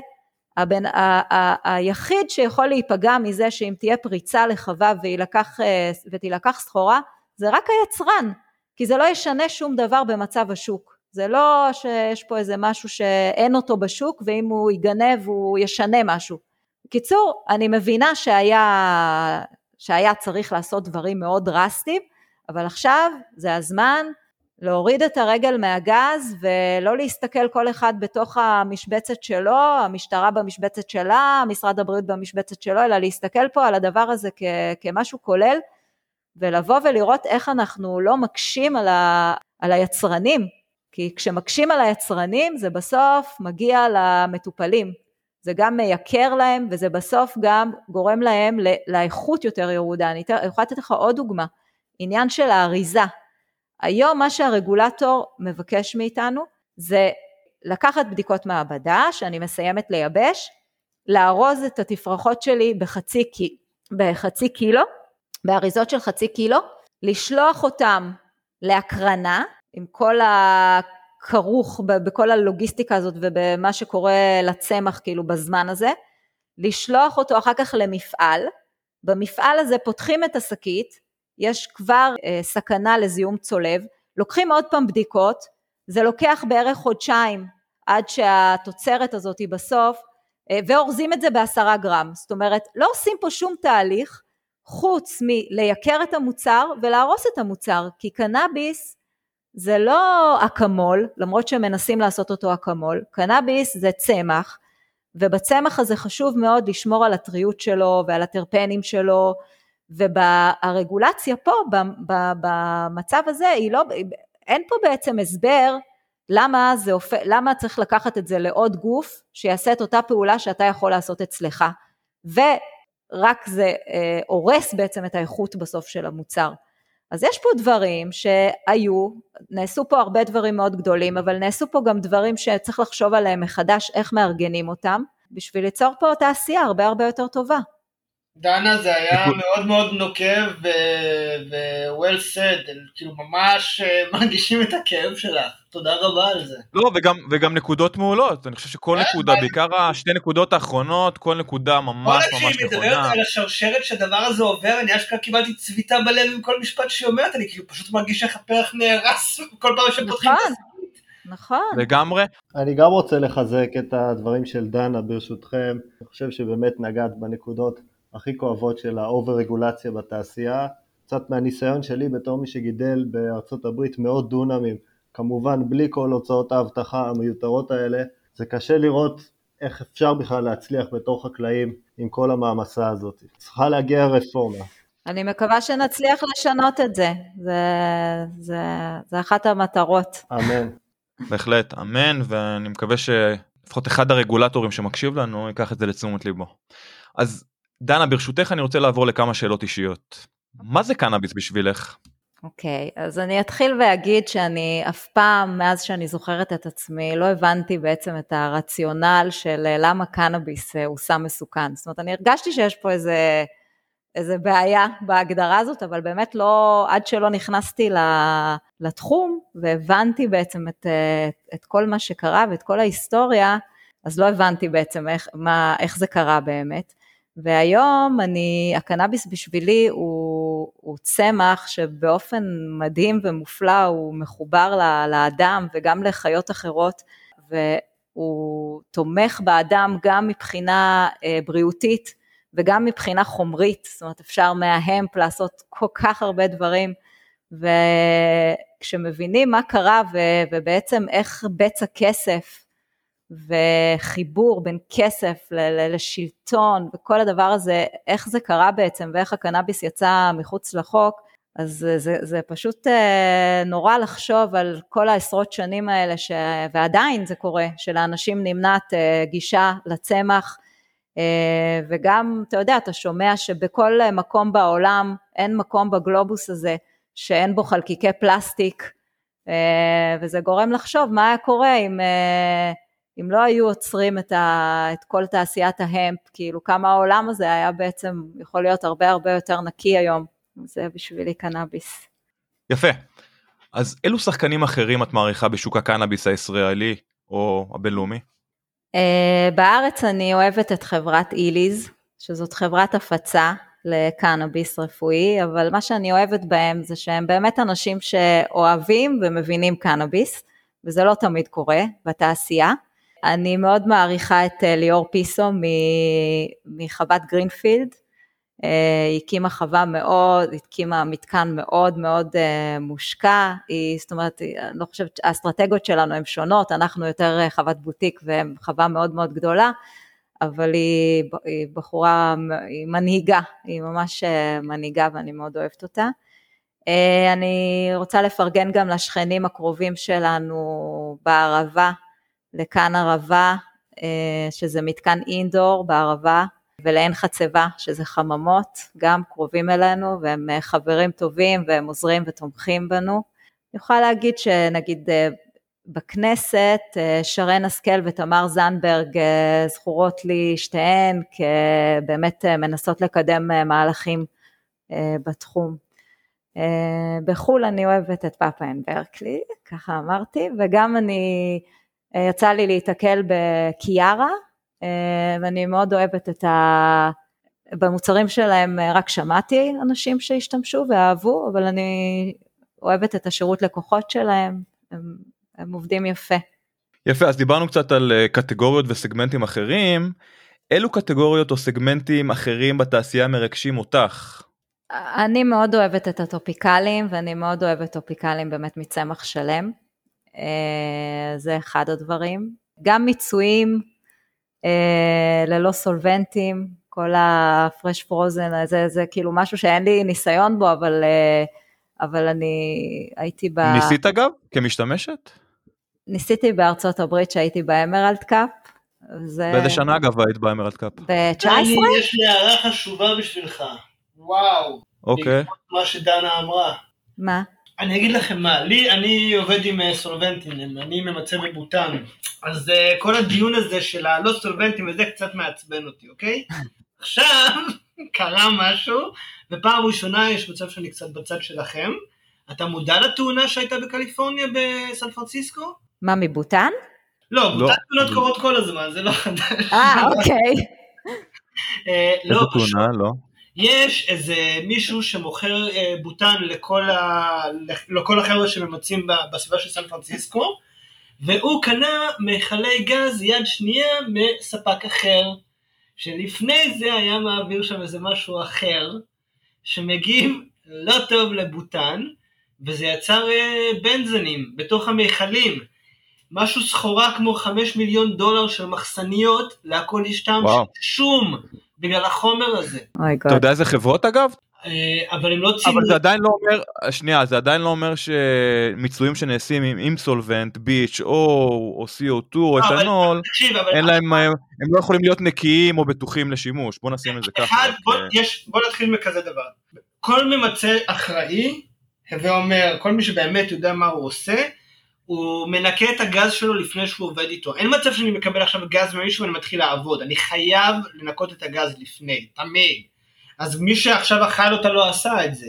הבן, ה, ה, היחיד שיכול להיפגע מזה שאם תהיה פריצה לחווה ויילקח, אה, ותילקח סחורה, זה רק היצרן, כי זה לא ישנה שום דבר במצב השוק. זה לא שיש פה איזה משהו שאין אותו בשוק, ואם הוא ייגנב הוא ישנה משהו. בקיצור, אני מבינה שהיה, שהיה צריך לעשות דברים מאוד דרסטיים, אבל עכשיו זה הזמן להוריד את הרגל מהגז ולא להסתכל כל אחד בתוך המשבצת שלו, המשטרה במשבצת שלה, משרד הבריאות במשבצת שלו, אלא להסתכל פה על הדבר הזה כ- כמשהו כולל ולבוא ולראות איך אנחנו לא מקשים על, ה- על היצרנים, כי כשמקשים על היצרנים זה בסוף מגיע למטופלים, זה גם מייקר להם וזה בסוף גם גורם להם לאיכות יותר ירודה. אני יכולה לתת לך עוד דוגמה, עניין של האריזה. היום מה שהרגולטור מבקש מאיתנו זה לקחת בדיקות מעבדה שאני מסיימת לייבש, לארוז את התפרחות שלי בחצי, בחצי קילו, באריזות של חצי קילו, לשלוח אותם להקרנה עם כל הכרוך בכל הלוגיסטיקה הזאת ובמה שקורה לצמח כאילו בזמן הזה, לשלוח אותו אחר כך למפעל, במפעל הזה פותחים את השקית, יש כבר אה, סכנה לזיהום צולב, לוקחים עוד פעם בדיקות, זה לוקח בערך חודשיים עד שהתוצרת הזאת היא בסוף, אה, ואורזים את זה בעשרה גרם. זאת אומרת, לא עושים פה שום תהליך חוץ מלייקר את המוצר ולהרוס את המוצר, כי קנאביס זה לא אקמול, למרות שמנסים לעשות אותו אקמול, קנאביס זה צמח, ובצמח הזה חשוב מאוד לשמור על הטריות שלו ועל הטרפנים שלו, והרגולציה פה, במצב הזה, היא לא, אין פה בעצם הסבר למה, זה. למה צריך לקחת את זה לעוד גוף שיעשה את אותה פעולה שאתה יכול לעשות אצלך, ורק זה אה, הורס בעצם את האיכות בסוף של המוצר. אז יש פה דברים שהיו, נעשו פה הרבה דברים מאוד גדולים, אבל נעשו פה גם דברים שצריך לחשוב עליהם מחדש, איך מארגנים אותם, בשביל ליצור פה תעשייה הרבה הרבה יותר טובה. דנה זה היה מאוד מאוד נוקב ו-well said, כאילו ממש אה, מרגישים את הכאב שלך, תודה רבה על זה. לא, וגם, וגם נקודות מעולות, אני חושב שכל נקודה, בעיקר השתי נקודות האחרונות, כל נקודה ממש ממש נכונה. כשהיא מדברת על השרשרת שהדבר הזה עובר, אני אשכרה קיבלתי צביטה בלב עם כל משפט שהיא אומרת, אני כאילו פשוט מרגיש איך הפרח נהרס כל פעם שפותחים את זה. נכון. לגמרי. אני גם רוצה לחזק את הדברים של דנה ברשותכם, אני חושב שבאמת נגעת בנקודות הכי כואבות של האובר רגולציה בתעשייה, קצת מהניסיון שלי בתור מי שגידל בארצות הברית מאות דונמים, כמובן בלי כל הוצאות האבטחה המיותרות האלה, זה קשה לראות איך אפשר בכלל להצליח בתור חקלאים עם כל המעמסה הזאת. צריכה להגיע רפורמה. אני מקווה שנצליח לשנות את זה, זה, זה, זה אחת המטרות. אמן. בהחלט, אמן, ואני מקווה שלפחות אחד הרגולטורים שמקשיב לנו ייקח את זה לתשומת ליבו. אז דנה, ברשותך אני רוצה לעבור לכמה שאלות אישיות. מה זה קנאביס בשבילך? אוקיי, okay, אז אני אתחיל ואגיד שאני אף פעם, מאז שאני זוכרת את עצמי, לא הבנתי בעצם את הרציונל של אה, למה קנאביס אה, הוא סם מסוכן. זאת אומרת, אני הרגשתי שיש פה איזה, איזה בעיה בהגדרה הזאת, אבל באמת לא, עד שלא נכנסתי לתחום והבנתי בעצם את, אה, את כל מה שקרה ואת כל ההיסטוריה, אז לא הבנתי בעצם איך, מה, איך זה קרה באמת. והיום אני, הקנאביס בשבילי הוא, הוא צמח שבאופן מדהים ומופלא הוא מחובר לאדם וגם לחיות אחרות והוא תומך באדם גם מבחינה אה, בריאותית וגם מבחינה חומרית, זאת אומרת אפשר מההמפ לעשות כל כך הרבה דברים וכשמבינים מה קרה ובעצם איך בצע כסף וחיבור בין כסף לשלטון וכל הדבר הזה, איך זה קרה בעצם ואיך הקנאביס יצא מחוץ לחוק, אז זה, זה, זה פשוט אה, נורא לחשוב על כל העשרות שנים האלה, ש... ועדיין זה קורה, שלאנשים נמנעת אה, גישה לצמח, אה, וגם, אתה יודע, אתה שומע שבכל מקום בעולם, אין מקום בגלובוס הזה שאין בו חלקיקי פלסטיק, וזה גורם לחשוב מה היה קורה אם אם לא היו עוצרים את, ה, את כל תעשיית ההמפ, כאילו כמה העולם הזה היה בעצם יכול להיות הרבה הרבה יותר נקי היום, זה בשבילי קנאביס. יפה. אז אילו שחקנים אחרים את מעריכה בשוק הקנאביס הישראלי או הבינלאומי? Uh, בארץ אני אוהבת את חברת איליז, שזאת חברת הפצה לקנאביס רפואי, אבל מה שאני אוהבת בהם זה שהם באמת אנשים שאוהבים ומבינים קנאביס, וזה לא תמיד קורה בתעשייה. אני מאוד מעריכה את אה, ליאור פיסו מחוות גרינפילד, אה, היא הקימה חווה מאוד, הקימה מתקן מאוד מאוד אה, מושקע, היא, זאת אומרת, אני לא חושבת, האסטרטגיות שלנו הן שונות, אנחנו יותר חוות בוטיק והם חווה מאוד מאוד גדולה, אבל היא, היא בחורה, היא מנהיגה, היא ממש מנהיגה ואני מאוד אוהבת אותה. אני רוצה לפרגן גם לשכנים הקרובים שלנו בערבה, לכאן ערבה, אה, שזה מתקן אינדור בערבה, ולעין חצבה, שזה חממות, גם קרובים אלינו, והם אה, חברים טובים והם עוזרים ותומכים בנו. אני יכולה להגיד שנגיד אה, בכנסת, שרן השכל ותמר זנדברג זכורות לי שתיהן כבאמת מנסות לקדם מהלכים בתחום. בחו"ל אני אוהבת את פאפה אנד ברקלי, ככה אמרתי, וגם אני יצא לי להיתקל בקיארה, אה, ואני מאוד אוהבת את ה... במוצרים שלהם אה, רק שמעתי אנשים שהשתמשו ואהבו, אבל אני אוהבת את השירות לקוחות שלהם, הם, הם עובדים יפה. יפה אז דיברנו קצת על אה, קטגוריות וסגמנטים אחרים אילו קטגוריות או סגמנטים אחרים בתעשייה מרגשים אותך? אני מאוד אוהבת את הטופיקלים ואני מאוד אוהבת טופיקלים באמת מצמח שלם. אה, זה אחד הדברים. גם מיצויים אה, ללא סולבנטים, כל הפרש פרוזן, זה, זה כאילו משהו שאין לי ניסיון בו, אבל, אבל אני הייתי ב... ניסית אגב? כמשתמשת? ניסיתי בארצות הברית שהייתי באמרלד קאפ. זה... באיזה שנה אגב היית באמרלד קאפ? ב-19? יש לי הערה חשובה בשבילך. וואו. אוקיי. מה שדנה אמרה. מה? אני אגיד לכם מה, לי, אני עובד עם אה, סולבנטים, אני ממצה בבוטן, אז uh, כל הדיון הזה של הלא סולבנטים וזה קצת מעצבן אותי, אוקיי? עכשיו, קרה משהו, ופעם ראשונה יש מצב שאני קצת בצד שלכם. אתה מודע לתאונה שהייתה בקליפורניה בסן פרנסיסקו? מה, מבוטן? לא, בוטן תאונות קורות כל הזמן, זה לא חדש. אה, אוקיי. אה, איזה לא, תאונה? לא. יש איזה מישהו שמוכר אה, בוטן לכל, ה... לכל החבר'ה שממצים בסביבה של סן פרנסיסקו, והוא קנה מכלי גז יד שנייה מספק אחר, שלפני זה היה מעביר שם איזה משהו אחר, שמגיב לא טוב לבוטן, וזה יצר אה, בנזנים בתוך המכלים. משהו סחורה כמו חמש מיליון דולר של מחסניות, להכל טעם שום בגלל החומר הזה. אתה יודע איזה חברות אגב? אה, אבל הם לא ציינו... אבל זה עדיין לא אומר, שנייה, זה עדיין לא אומר שמיצויים שנעשים עם אימסולבנט, ביץ' או, או CO2 או אתנול, אין להם, הם לא יכולים להיות נקיים או בטוחים לשימוש, בוא נשים את זה ככה. אחד, בוא, יש, בוא נתחיל מכזה דבר. כל ממצה אחראי, הווה אומר, כל מי שבאמת יודע מה הוא עושה, הוא מנקה את הגז שלו לפני שהוא עובד איתו. אין מצב שאני מקבל עכשיו גז ממישהו ואני מתחיל לעבוד, אני חייב לנקות את הגז לפני, תמיד. אז מי שעכשיו אכל אותה לא עשה את זה.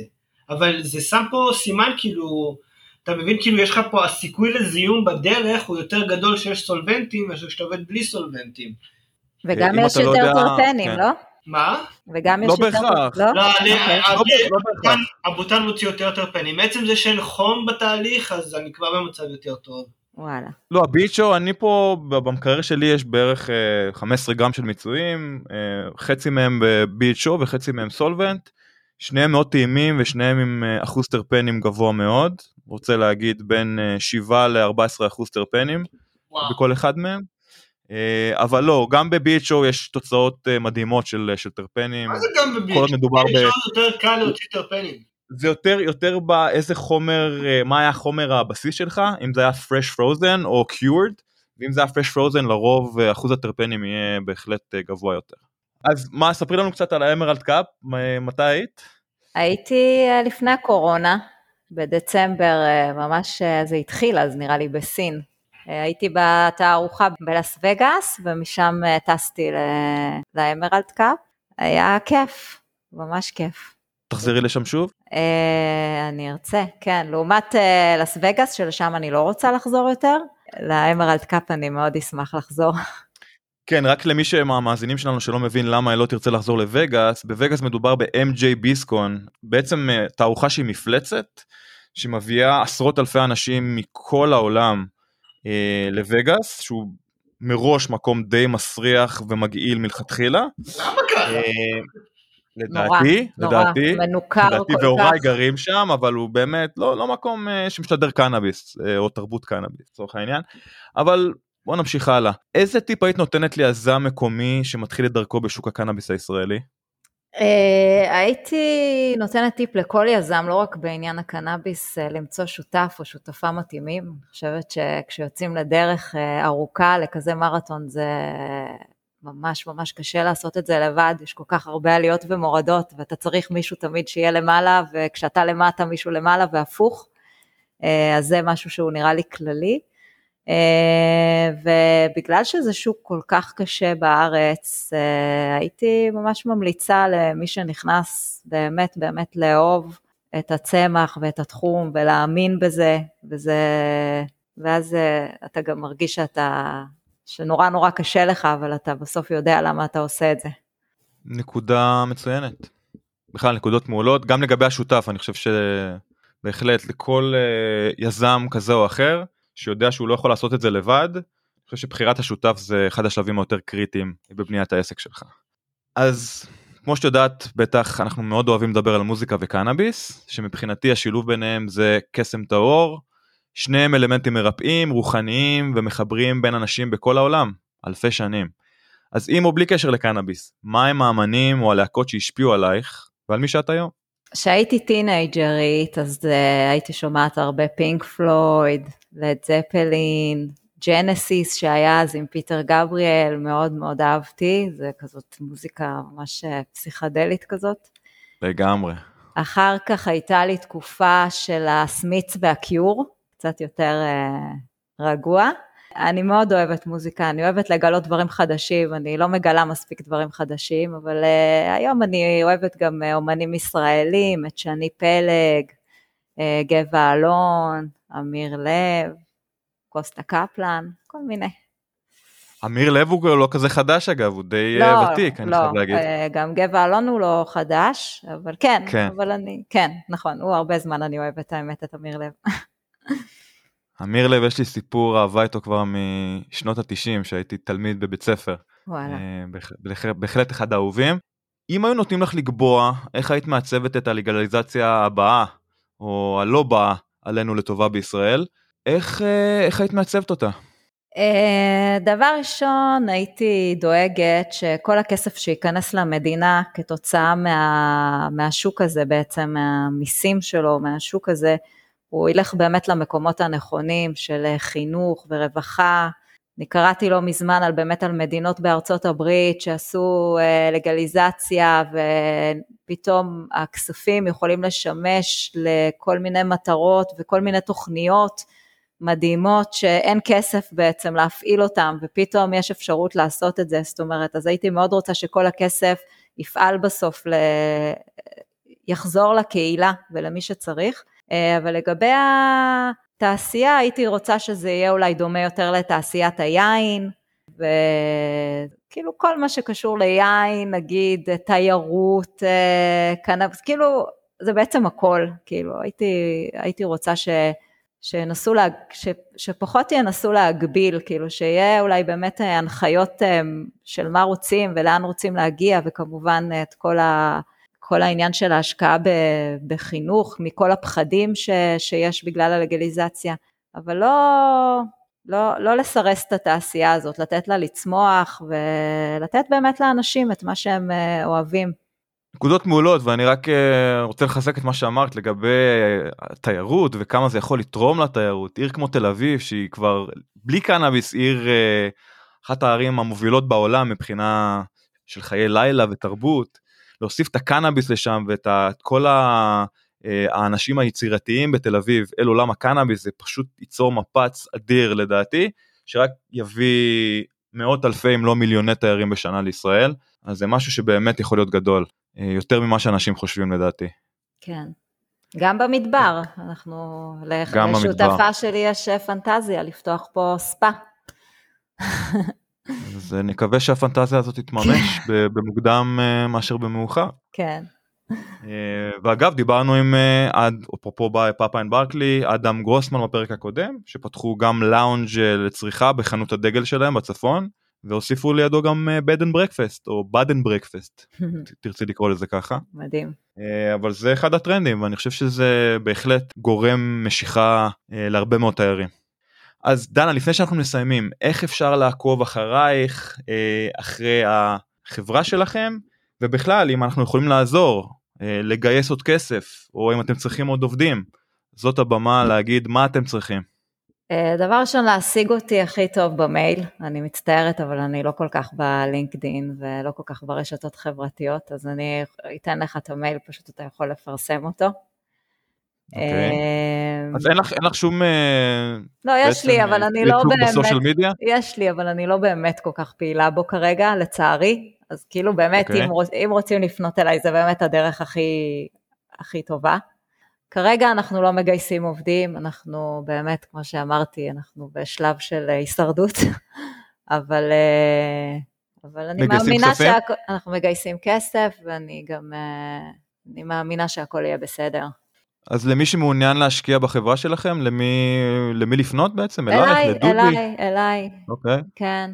אבל זה שם פה סימן כאילו, אתה מבין כאילו יש לך פה הסיכוי לזיהום בדרך הוא יותר גדול שיש סולבנטים מאשר שאתה עובד בלי סולבנטים. וגם יש יותר לא טורפנים, כן. לא? מה? וגם יש לא יותר... בהכרח. לא? לא, אני, אוקיי. אני, לא. הבוטן מוציא יותר טרפנים. מעצם זה שאין חום בתהליך, אז אני כבר במצב יותר טוב. וואלה. לא, הביצ'ו, אני פה, במקרר שלי יש בערך אה, 15 גרם של מיצויים, אה, חצי מהם בביצ'ו וחצי מהם סולבנט, שניהם מאוד טעימים ושניהם עם אה, אחוז טרפנים גבוה מאוד, רוצה להגיד בין אה, 7 ל-14 אחוז טרפנים וואו. בכל אחד מהם. אה, אבל לא, גם ב-BHO יש תוצאות אה, מדהימות של, של טרפנים. מה זה גם בביץ'? כל עוד מדובר ב... יותר קל להוציא טרפנים. זה יותר יותר באיזה חומר אה, מה היה חומר הבסיס שלך אם זה היה fresh frozen או cured ואם זה היה fresh frozen לרוב אה, אחוז הטרפנים יהיה בהחלט אה, גבוה יותר. אז מה ספרי לנו קצת על האמרלד קאפ מתי היית? הייתי אה, לפני הקורונה, בדצמבר, אה, ממש אה, זה התחיל אז נראה לי בסין. אה, הייתי בתערוכה בלאס וגאס ומשם אה, טסתי לאמרלד קאפ. היה כיף, ממש כיף. תחזרי לשם שוב? אה, אני ארצה, כן. לעומת לס וגאס, שלשם אני לא רוצה לחזור יותר, לאמרלד קאפ אני מאוד אשמח לחזור. כן רק למי מהמאזינים שלנו שלא מבין למה היא לא תרצה לחזור לווגאס בווגאס מדובר ב-MJ ביסקון בעצם תערוכה שהיא מפלצת שמביאה עשרות אלפי אנשים מכל העולם לווגאס שהוא מראש מקום די מסריח ומגעיל מלכתחילה. למה ככה? אה, נורא, לדעתי, נורא, לדעתי, מנוכר לדעתי והוריי. גרים שם אבל הוא באמת לא, לא מקום אה, שמשתדר קנאביס אה, או תרבות קנאביס לצורך העניין אבל בוא נמשיך הלאה איזה טיפ היית נותנת ליזם מקומי שמתחיל את דרכו בשוק הקנאביס הישראלי? אה, הייתי נותנת טיפ לכל יזם, לא רק בעניין הקנאביס, אה, למצוא שותף או שותפה מתאימים. אני חושבת שכשיוצאים לדרך אה, ארוכה לכזה מרתון זה ממש ממש קשה לעשות את זה לבד, יש כל כך הרבה עליות ומורדות ואתה צריך מישהו תמיד שיהיה למעלה וכשאתה למטה מישהו למעלה והפוך, אז זה משהו שהוא נראה לי כללי. אה, ובגלל שזה שוק כל כך קשה בארץ, אה, הייתי ממש ממליצה למי שנכנס באמת באמת לאהוב את הצמח ואת התחום ולהאמין בזה, וזה, ואז אה, אתה גם מרגיש שאתה, שנורא נורא קשה לך, אבל אתה בסוף יודע למה אתה עושה את זה. נקודה מצוינת. בכלל נקודות מעולות גם לגבי השותף אני חושב שבהחלט לכל יזם כזה או אחר שיודע שהוא לא יכול לעשות את זה לבד חושב שבחירת השותף זה אחד השלבים היותר קריטיים בבניית העסק שלך. אז כמו שאת יודעת בטח אנחנו מאוד אוהבים לדבר על מוזיקה וקנאביס שמבחינתי השילוב ביניהם זה קסם טהור שניהם אלמנטים מרפאים רוחניים ומחברים בין אנשים בכל העולם אלפי שנים. אז עם או בלי קשר לקנאביס מה הם האמנים או הלהקות שהשפיעו עלייך ועל מי שאת היום. כשהייתי טינאייג'רית אז uh, הייתי שומעת הרבה פינק פלויד, לד זפלין, ג'נסיס שהיה אז עם פיטר גבריאל, מאוד מאוד אהבתי, זה כזאת מוזיקה ממש אה, פסיכדלית כזאת. לגמרי. אחר כך הייתה לי תקופה של הסמית'ס והקיור, קצת יותר uh, רגוע. אני מאוד אוהבת מוזיקה, אני אוהבת לגלות דברים חדשים, אני לא מגלה מספיק דברים חדשים, אבל uh, היום אני אוהבת גם uh, אומנים ישראלים, את שני פלג, גבע אלון, אמיר לב, קוסטה קפלן, כל מיני. אמיר לב הוא לא כזה חדש אגב, הוא די לא, ותיק, אני לא, חייב להגיד. לא, גם גבע אלון הוא לא חדש, אבל כן, כן, אבל אני, כן, נכון, הוא הרבה זמן אני אוהבת האמת את אמיר לב. אמיר לב יש לי סיפור אהבה איתו כבר משנות התשעים שהייתי תלמיד בבית ספר. וואלה. בהחלט אחד האהובים. אם היו נותנים לך לקבוע איך היית מעצבת את הלגליזציה הבאה או הלא באה עלינו לטובה בישראל, איך, אה, איך היית מעצבת אותה? אה, דבר ראשון, הייתי דואגת שכל הכסף שייכנס למדינה כתוצאה מה, מהשוק הזה בעצם, מהמיסים שלו, מהשוק הזה, הוא ילך באמת למקומות הנכונים של חינוך ורווחה. אני קראתי לא מזמן על באמת על מדינות בארצות הברית שעשו אה, לגליזציה ופתאום הכספים יכולים לשמש לכל מיני מטרות וכל מיני תוכניות מדהימות שאין כסף בעצם להפעיל אותם ופתאום יש אפשרות לעשות את זה, זאת אומרת, אז הייתי מאוד רוצה שכל הכסף יפעל בסוף, ל... יחזור לקהילה ולמי שצריך. אה, אבל לגבי התעשייה הייתי רוצה שזה יהיה אולי דומה יותר לתעשיית היין, וכאילו כל מה שקשור ליין, נגיד תיירות, אה, קנאביס, כאילו זה בעצם הכל, כאילו הייתי, הייתי רוצה ש... שנסו, לה, ש, שפחות ינסו להגביל, כאילו שיהיה אולי באמת הנחיות אה, של מה רוצים ולאן רוצים להגיע וכמובן את כל ה... כל העניין של ההשקעה בחינוך, מכל הפחדים ש, שיש בגלל הלגליזציה, אבל לא, לא, לא לסרס את התעשייה הזאת, לתת לה לצמוח ולתת באמת לאנשים את מה שהם אה, אוהבים. נקודות מעולות ואני רק אה, רוצה לחזק את מה שאמרת לגבי התיירות וכמה זה יכול לתרום לתיירות עיר כמו תל אביב שהיא כבר בלי קנאביס עיר אה, אחת הערים המובילות בעולם מבחינה של חיי לילה ותרבות להוסיף את הקנאביס לשם ואת כל אה, האנשים היצירתיים בתל אביב אל עולם הקנאביס זה פשוט ייצור מפץ אדיר לדעתי שרק יביא מאות אלפי אם לא מיליוני תיירים בשנה לישראל אז זה משהו שבאמת יכול להיות גדול אה, יותר ממה שאנשים חושבים לדעתי. כן. גם במדבר, אנחנו, לשותפה שלי יש פנטזיה לפתוח פה ספא. אז נקווה שהפנטזיה הזאת תתממש במוקדם אה, מאשר במאוחר. כן. אה, ואגב דיברנו עם אה, עד אפרופו פאפיין ברקלי אדם גרוסמן בפרק הקודם שפתחו גם לאונג' לצריכה בחנות הדגל שלהם בצפון והוסיפו לידו גם bed and breakfast או bud and breakfast תרצי לקרוא לזה ככה. מדהים. אבל זה אחד הטרנדים ואני חושב שזה בהחלט גורם משיכה להרבה מאוד תיירים. אז דנה לפני שאנחנו מסיימים איך אפשר לעקוב אחרייך אה, אחרי החברה שלכם ובכלל אם אנחנו יכולים לעזור אה, לגייס עוד כסף או אם אתם צריכים עוד עובדים זאת הבמה להגיד מה אתם צריכים. אה, דבר ראשון להשיג אותי הכי טוב במייל אני מצטערת אבל אני לא כל כך בלינקדין ולא כל כך ברשתות חברתיות אז אני אתן לך את המייל פשוט אתה יכול לפרסם אותו. אוקיי. אמ, אז אין לך, אין לך שום... אה, לא, יש לי, אבל אני לא באמת... בסושיאל מדיה? יש לי, אבל אני לא באמת כל כך פעילה בו כרגע, לצערי. אז כאילו באמת, okay. אוקיי. אם, אם רוצים לפנות אליי, זה באמת הדרך הכי, הכי טובה. כרגע אנחנו לא מגייסים עובדים, אנחנו באמת, כמו שאמרתי, אנחנו בשלב של הישרדות, אבל, אה, אבל אני מאמינה שאנחנו מגייסים כסף, ואני גם, אה, אני מאמינה שהכל יהיה בסדר. אז למי שמעוניין להשקיע בחברה שלכם, למי, למי לפנות בעצם? אלייך? אליי, לדובי? אליי, אליי, אוקיי. כן.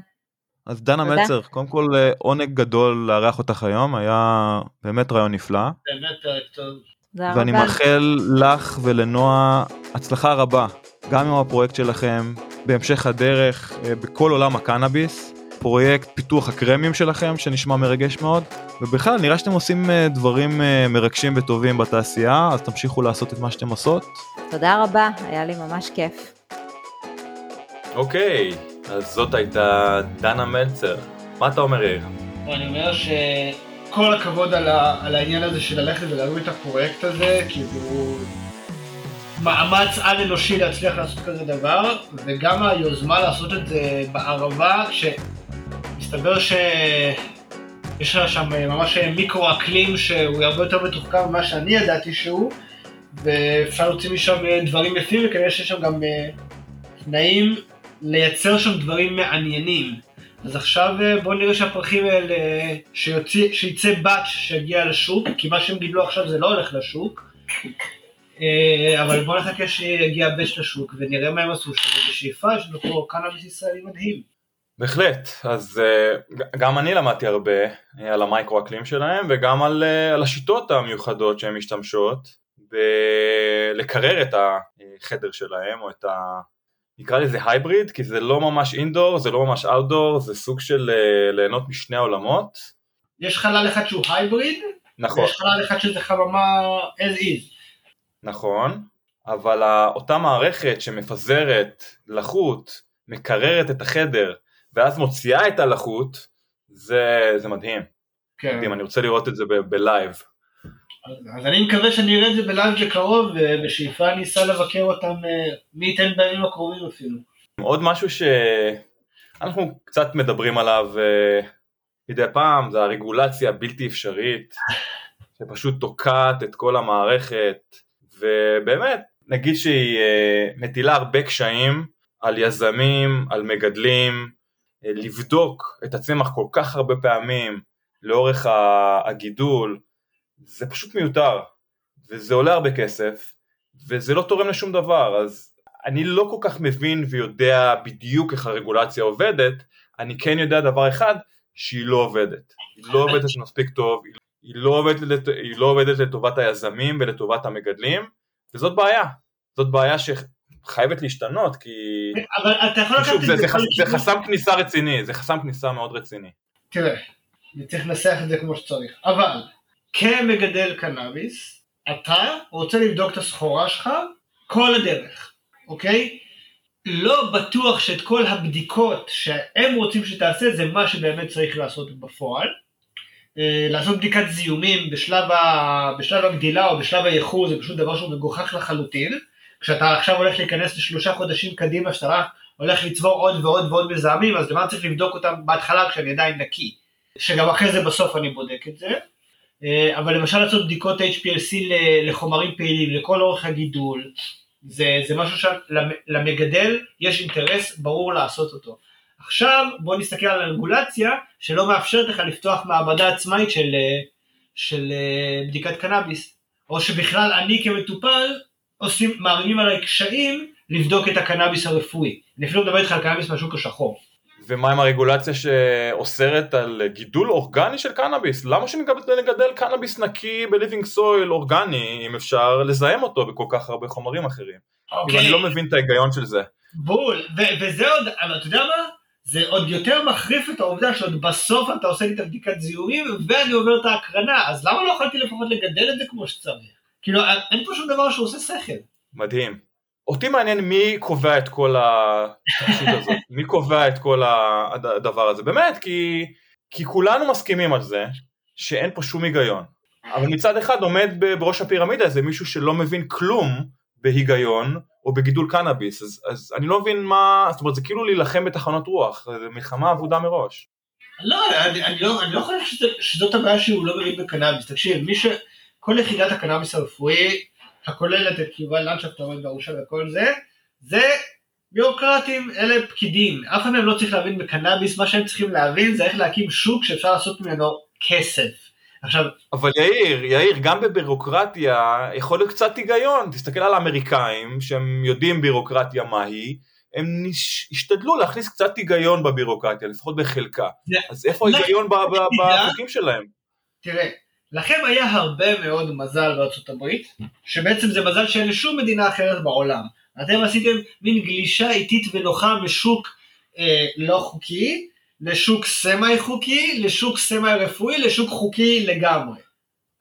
אז דנה תודה. מלצר, קודם כל אה, עונג גדול לארח אותך היום, היה באמת רעיון נפלא. באמת פרק טוב. ואני. מאחל לך ולנועה הצלחה רבה, גם עם הפרויקט שלכם, בהמשך הדרך, אה, בכל עולם הקנאביס, פרויקט פיתוח הקרמים שלכם, שנשמע מרגש מאוד, ובכלל נראה שאתם עושים אה, דברים אה, מרגשים וטובים בתעשייה, אז תמשיכו לעשות את מה שאתם עושות. תודה רבה, היה לי ממש כיף. אוקיי, אז זאת הייתה דנה מלצר. מה אתה אומר יאיר? אני אומר שכל הכבוד על, ה, על העניין הזה של ללכת ולהרים את הפרויקט הזה, כאילו מאמץ על אנושי להצליח לעשות כזה דבר, וגם היוזמה לעשות את זה בערבה, כשמסתבר שיש לה שם ממש מיקרו אקלים שהוא הרבה יותר מתוחכם ממה שאני ידעתי שהוא, ואפשר להוציא משם דברים יפים, וכנראה שיש שם גם אה, תנאים לייצר שם דברים מעניינים. אז עכשיו אה, בואו נראה שהפרחים האלה, שיוצא, שיצא באץ' שיגיע לשוק, כי מה שהם גידלו עכשיו זה לא הולך לשוק, אבל בואו נחכה שיגיע באץ' לשוק ונראה מה הם עשו שם, ובשאיפה יש לנו פה קנאביס ישראלי מדהים. בהחלט, אז uh, גם אני למדתי הרבה uh, על המייקרו אקלים שלהם וגם על, על השיטות המיוחדות שהן משתמשות בלקרר את החדר שלהם או את ה... נקרא לזה הייבריד כי זה לא ממש אינדור, זה לא ממש אאוטדור, זה סוג של ליהנות משני העולמות. יש חלל אחד שהוא הייבריד, נכון, ויש חלל אחד שזה חממה as is. נכון, אבל אותה מערכת שמפזרת לחות, מקררת את החדר ואז מוציאה את הלחות, זה, זה מדהים. כן. מדהים, אני רוצה לראות את זה ב- ב live. אז אני מקווה שאני אראה את זה ב live בקרוב, ובשאיפה אני אסע לבקר אותם, אה, מי ייתן בימים הקרובים אפילו. עוד משהו שאנחנו קצת מדברים עליו אה, מדי פעם, זה הרגולציה הבלתי אפשרית, שפשוט תוקעת את כל המערכת, ובאמת, נגיד שהיא אה, מטילה הרבה קשיים על יזמים, על מגדלים, אה, לבדוק את הצמח כל כך הרבה פעמים לאורך הגידול, זה פשוט מיותר, וזה עולה הרבה כסף, וזה לא תורם לשום דבר, אז אני לא כל כך מבין ויודע בדיוק איך הרגולציה עובדת, אני כן יודע דבר אחד, שהיא לא עובדת. היא לא עובדת מספיק טוב, היא- היא לא עובדת, לט- היא לא עובדת לטובת היזמים ולטובת המגדלים, וזאת בעיה. זאת בעיה שחייבת להשתנות, כי... אבל אתה יכול לקחת את זה, זה חס- זה. חסם כניסה רציני, זה חסם כניסה מאוד רציני. תראה, אני צריך לנסח את זה כמו שצריך, אבל כמגדל קנאביס, אתה רוצה לבדוק את הסחורה שלך כל הדרך, אוקיי? לא בטוח שאת כל הבדיקות שהם רוצים שתעשה זה מה שבאמת צריך לעשות בפועל. אה, לעשות בדיקת זיהומים בשלב, ה... בשלב הגדילה או בשלב האיחור זה פשוט דבר שהוא מגוחך לחלוטין. כשאתה עכשיו הולך להיכנס לשלושה חודשים קדימה, שאתה רק הולך לצבור עוד ועוד ועוד מזהמים, אז למה צריך לבדוק אותם בהתחלה כשאני עדיין נקי? שגם אחרי זה בסוף אני בודק את זה. אה, אבל למשל לעשות בדיקות HPLC לחומרים פעילים לכל אורך הגידול, זה, זה משהו שלמגדל יש אינטרס ברור לעשות אותו. עכשיו בוא נסתכל על הרגולציה שלא מאפשרת לך לפתוח מעבדה עצמאית של, אה, של אה, בדיקת קנאביס, או שבכלל אני כמטופל עושים, מערימים עליי קשיים לבדוק את הקנאביס הרפואי. אני אפילו מדבר איתך על קנאביס מהשוק השחור. ומה עם הרגולציה שאוסרת על גידול אורגני של קנאביס? למה שנגדל קנאביס נקי בליבינג סויל אורגני אם אפשר לזהם אותו בכל כך הרבה חומרים אחרים? כאילו אני לא מבין את ההיגיון של זה. בול, ו- וזה עוד, אבל אתה יודע מה? זה עוד יותר מחריף את העובדה שעוד בסוף אתה עושה לי את הבדיקת זיהומים ואני עובר את ההקרנה, אז למה לא יכולתי לפחות לגדל את זה כמו שצריך? כאילו, אין פה שום דבר שעושה שכל. מדהים. אותי מעניין מי קובע את כל ההתעקשות הזאת, מי קובע את כל הד- הדבר הזה, באמת, כי, כי כולנו מסכימים על זה שאין פה שום היגיון. אבל מצד אחד עומד בראש הפירמידה איזה מישהו שלא מבין כלום בהיגיון או בגידול קנאביס, אז, אז אני לא מבין מה, זאת אומרת זה כאילו להילחם בתחנות רוח, זה מלחמה אבודה מראש. לא, אני, אני לא, אני לא חושב שזה, שזאת הבעיה שהוא לא מבין בקנאביס. תקשיב, מי ש... כל יחידת הקנאביס הרפואי, הכוללת את יובל לנדשפט העומד בראשה וכל זה, זה ביורוקרטים, אלה פקידים. אף אחד מהם לא צריך להבין בקנאביס, מה שהם צריכים להבין זה איך להקים שוק שאפשר לעשות ממנו כסף. עכשיו, אבל יאיר, יאיר, גם בבירוקרטיה יכול להיות קצת היגיון, תסתכל על האמריקאים שהם יודעים בירוקרטיה מהי, הם נש... השתדלו להכניס קצת היגיון בבירוקרטיה, לפחות בחלקה. אז איפה ההיגיון בחוקים שלהם? תראה, לכם היה הרבה מאוד מזל בארצות הברית, שבעצם זה מזל שאין לשום מדינה אחרת בעולם. אתם עשיתם מין גלישה איטית ונוחה משוק אה, לא חוקי, לשוק סמי חוקי, לשוק סמי רפואי, לשוק חוקי לגמרי.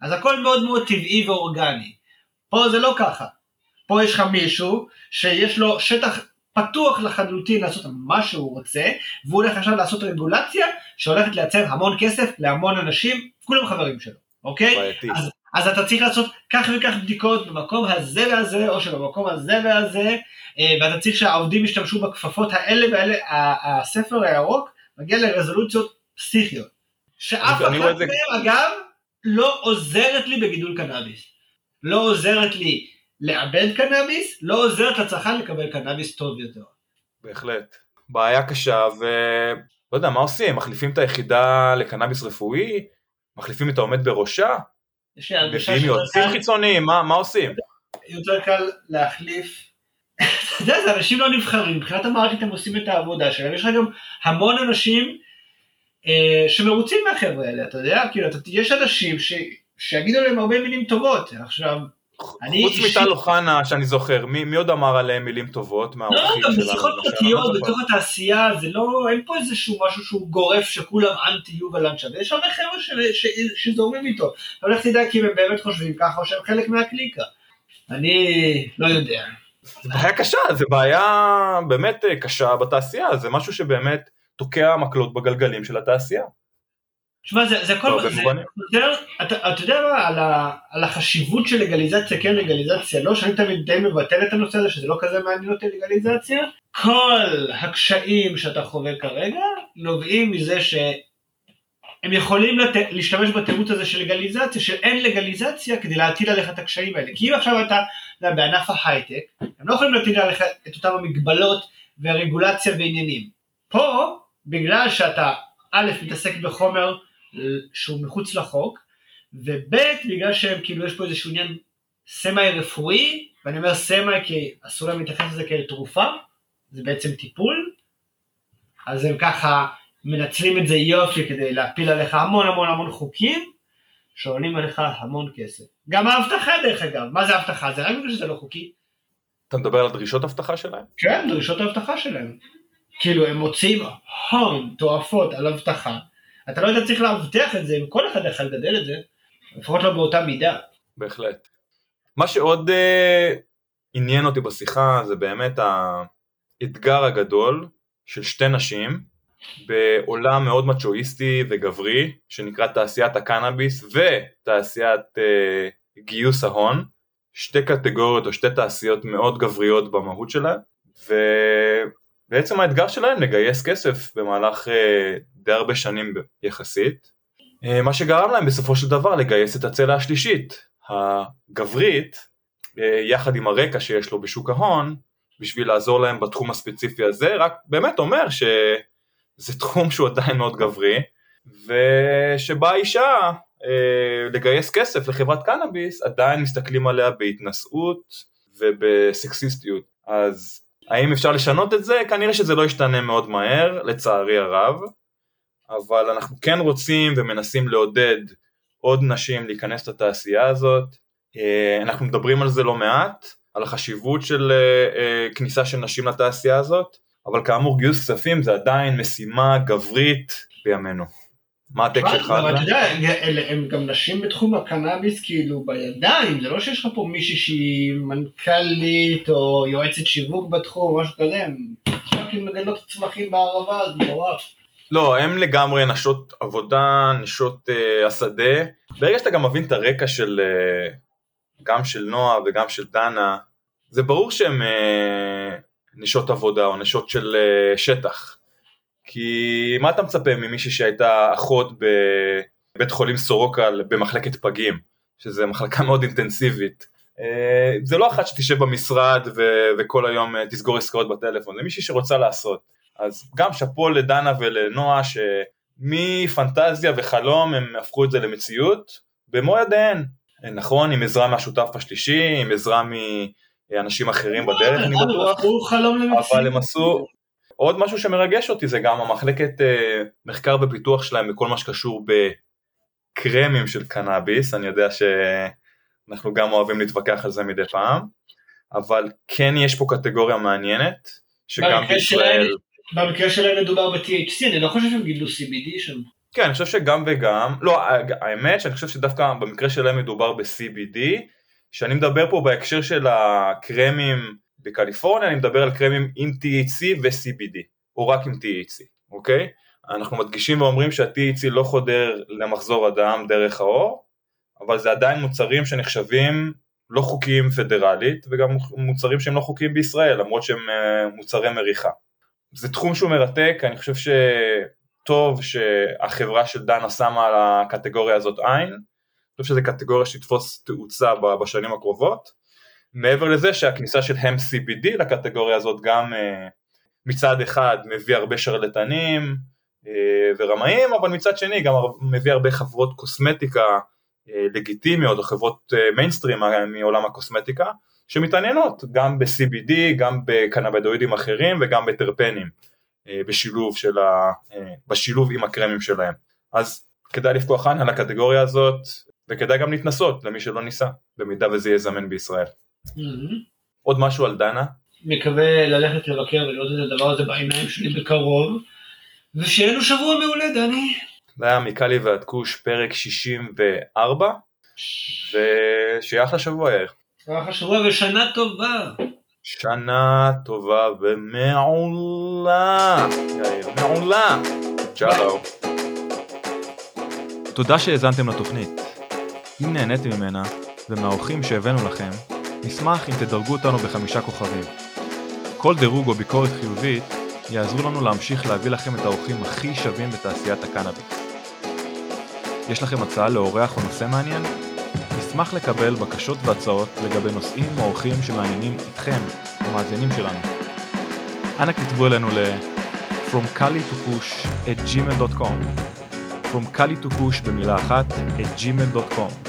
אז הכל מאוד מאוד טבעי ואורגני. פה זה לא ככה. פה יש לך מישהו שיש לו שטח פתוח לחלוטין לעשות מה שהוא רוצה, והוא הולך עכשיו לעשות רגולציה שהולכת לייצר המון כסף להמון אנשים, כולם חברים שלו, אוקיי? בעייתי. אז, אז אתה צריך לעשות כך וכך בדיקות במקום הזה והזה, או שבמקום הזה והזה, אה, ואתה צריך שהעובדים ישתמשו בכפפות האלה והאלה, הספר הירוק מגיע לרזולוציות פסיכיות. שאף אחת זה- מהן, אגב, לא עוזרת לי בגידול קנאביס. לא עוזרת לי לעבד קנאביס, לא עוזרת לצרכן לקבל קנאביס טוב יותר. בהחלט. בעיה קשה, ולא יודע, מה עושים? מחליפים את היחידה לקנאביס רפואי? מחליפים את העומד בראשה? יש לי הרגשה מביאים שיותר יועצים קל- חיצוניים? מה מה עושים? יותר קל להחליף. אתה יודע, זה אנשים לא נבחרים, מבחינת המערכת הם עושים את העבודה שלהם, יש לך גם המון אנשים אה, שמרוצים מהחבר'ה האלה, אתה יודע, כאילו, אתה, יש אנשים ש, שיגידו להם הרבה מילים טובות, עכשיו, אני חוץ אישית- מטל אוחנה, שאני זוכר, מי מי עוד אמר עליהם מילים טובות לא, מהאורחים גם שלנו? בשיחות למשל? פרטיות אני לא זוכר. בתוך התעשייה, זה לא, אין פה איזשהו משהו שהוא גורף שכולם אנטי יובל אנשב, יש הרבה חבר'ה של- ש- שזורמים איתו, אבל איך תדע כי הם באמת חושבים ככה או שהם חלק מהקליקה. אני לא יודע. זה בעיה קשה, זה בעיה באמת אה, קשה בתעשייה, זה משהו שבאמת תוקע מקלות בגלגלים של התעשייה. תשמע, זה, זה הכל, בהרבה זה. חוזר, אתה, אתה יודע מה, על, ה, על החשיבות של לגליזציה, כן לגליזציה, לא, שאני תמיד די מבטל את הנושא הזה, שזה לא כזה מעניין אותי לגליזציה, כל הקשיים שאתה חווה כרגע, נובעים מזה שהם יכולים לת, להשתמש בתירוץ הזה של לגליזציה, שאין לגליזציה כדי להטיל עליך את הקשיים האלה. כי אם עכשיו אתה, בענף ההייטק, הם לא יכולים להטיל עליך את אותם המגבלות והרגולציה ועניינים. פה, בגלל שאתה, א', מתעסק בחומר שהוא מחוץ לחוק, וב' בגלל שהם כאילו יש פה איזשהו עניין סמי רפואי, ואני אומר סמי כי אסור להם להתייחס לזה כאל תרופה, זה בעצם טיפול, אז הם ככה מנצלים את זה יופי כדי להפיל עליך המון המון המון חוקים, שעולים עליך המון כסף. גם האבטחה דרך אגב, מה זה אבטחה? זה רק בגלל שזה לא חוקי. אתה מדבר על דרישות אבטחה שלהם? כן, דרישות האבטחה שלהם. כאילו הם מוציאים הון תועפות על אבטחה. אתה לא היית צריך לאבטח את זה, אם כל אחד יכול לגדל את זה, לפחות לא באותה מידה. בהחלט. מה שעוד אה, עניין אותי בשיחה זה באמת האתגר הגדול של שתי נשים בעולם מאוד מצ'ואיסטי וגברי שנקרא תעשיית הקנאביס ותעשיית אה, גיוס ההון, שתי קטגוריות או שתי תעשיות מאוד גבריות במהות שלהן ובעצם האתגר שלהן לגייס כסף במהלך אה, די הרבה שנים יחסית. אה, מה שגרם להם בסופו של דבר לגייס את הצלע השלישית, הגברית, אה, יחד עם הרקע שיש לו בשוק ההון, בשביל לעזור להם בתחום הספציפי הזה, רק באמת אומר שזה תחום שהוא עדיין מאוד גברי, ושבאה אישה אה, לגייס כסף לחברת קנאביס, עדיין מסתכלים עליה בהתנשאות ובסקסיסטיות. אז האם אפשר לשנות את זה? כנראה שזה לא ישתנה מאוד מהר, לצערי הרב. אבל אנחנו כן רוצים ומנסים לעודד עוד נשים להיכנס לתעשייה הזאת. אה, אנחנו מדברים על זה לא מעט, על החשיבות של אה, כניסה של נשים לתעשייה הזאת, אבל כאמור גיוס כספים זה עדיין משימה גברית בימינו. מה ה take שלך? אבל אתה? יודע, הם גם נשים בתחום הקנאביס כאילו בידיים, זה לא שיש לך פה מישהי שהיא מנכ"לית או יועצת שיווק בתחום או משהו כזה, הם fucking מגדלות צמחים בערבה, זה מטורף. לא, הם לגמרי נשות עבודה, נשות uh, השדה. ברגע שאתה גם מבין את הרקע של, uh, גם של נועה וגם של דנה, זה ברור שהן uh, נשות עבודה או נשות של uh, שטח. כי מה אתה מצפה ממישהי שהייתה אחות בבית חולים סורוקה במחלקת פגים, שזה מחלקה מאוד אינטנסיבית. Uh, זה לא אחת שתשב במשרד ו- וכל היום uh, תסגור עסקאות בטלפון, זה מישהי שרוצה לעשות. אז גם שאפו לדנה ולנועה מפנטזיה וחלום הם הפכו את זה למציאות במו ידיהן. נכון, עם עזרה מהשותף השלישי, עם עזרה מאנשים אחרים בדרך, אני בטוח, אבל הם עשו... עוד משהו שמרגש אותי זה גם המחלקת אה, מחקר ופיתוח שלהם בכל מה שקשור בקרמים של קנאביס, אני יודע שאנחנו גם אוהבים להתווכח על זה מדי פעם, אבל כן יש פה קטגוריה מעניינת, שגם בישראל... במקרה שלהם מדובר ב-THC, אני לא חושב שהם גידלו CBD שם. כן, אני חושב שגם וגם, לא, האמת שאני חושב שדווקא במקרה שלהם מדובר ב-CBD, שאני מדבר פה בהקשר של הקרמים בקליפורניה, אני מדבר על קרמים עם THC ו-CBD, או רק עם THC, אוקיי? אנחנו מדגישים ואומרים שה-THC לא חודר למחזור הדם דרך האור, אבל זה עדיין מוצרים שנחשבים לא חוקיים פדרלית, וגם מוצרים שהם לא חוקיים בישראל, למרות שהם אה, מוצרי מריחה. זה תחום שהוא מרתק, אני חושב שטוב שהחברה של דנה שמה על הקטגוריה הזאת עין, חושב שזו קטגוריה שתתפוס תאוצה בשנים הקרובות. מעבר לזה שהכניסה של הם CBD לקטגוריה הזאת גם אה, מצד אחד מביא הרבה שרלטנים אה, ורמאים, אבל מצד שני גם מביא הרבה חברות קוסמטיקה אה, לגיטימיות או חברות מיינסטרים מעולם הקוסמטיקה שמתעניינות גם ב-CBD, גם בקנבדואידים אחרים וגם בטרפנים בשילוב, של ה, בשילוב עם הקרמים שלהם. אז כדאי לפקוח עין על הקטגוריה הזאת וכדאי גם להתנסות למי שלא ניסה, במידה וזה יהיה זמן בישראל. Mm-hmm. עוד משהו על דנה? מקווה ללכת לבקר ולראות את הדבר הזה בעיניים שלי בקרוב, ושיהיה לנו שבוע מעולה, דני. זה היה מקאלי ועד כוש, פרק 64, ושיהיה אחלה שבוע, יאיר. אחלה שבוע ושנה טובה. שנה טובה ומעולה. יאיר, מעולה. צ'אלו. תודה שהאזנתם לתוכנית. אם נהניתם ממנה, ומהאורחים שהבאנו לכם, נשמח אם תדרגו אותנו בחמישה כוכבים. כל דירוג או ביקורת חיובית יעזרו לנו להמשיך להביא לכם את האורחים הכי שווים בתעשיית הקנאביס. יש לכם הצעה לאורח או נושא מעניין? נשמח לקבל בקשות והצעות לגבי נושאים או אורחים שמעניינים אתכם, המאזינים שלנו. אנא כתבו אלינו ל- From Kali to Push at gmail.com From Kali to Push במילה אחת at gmail.com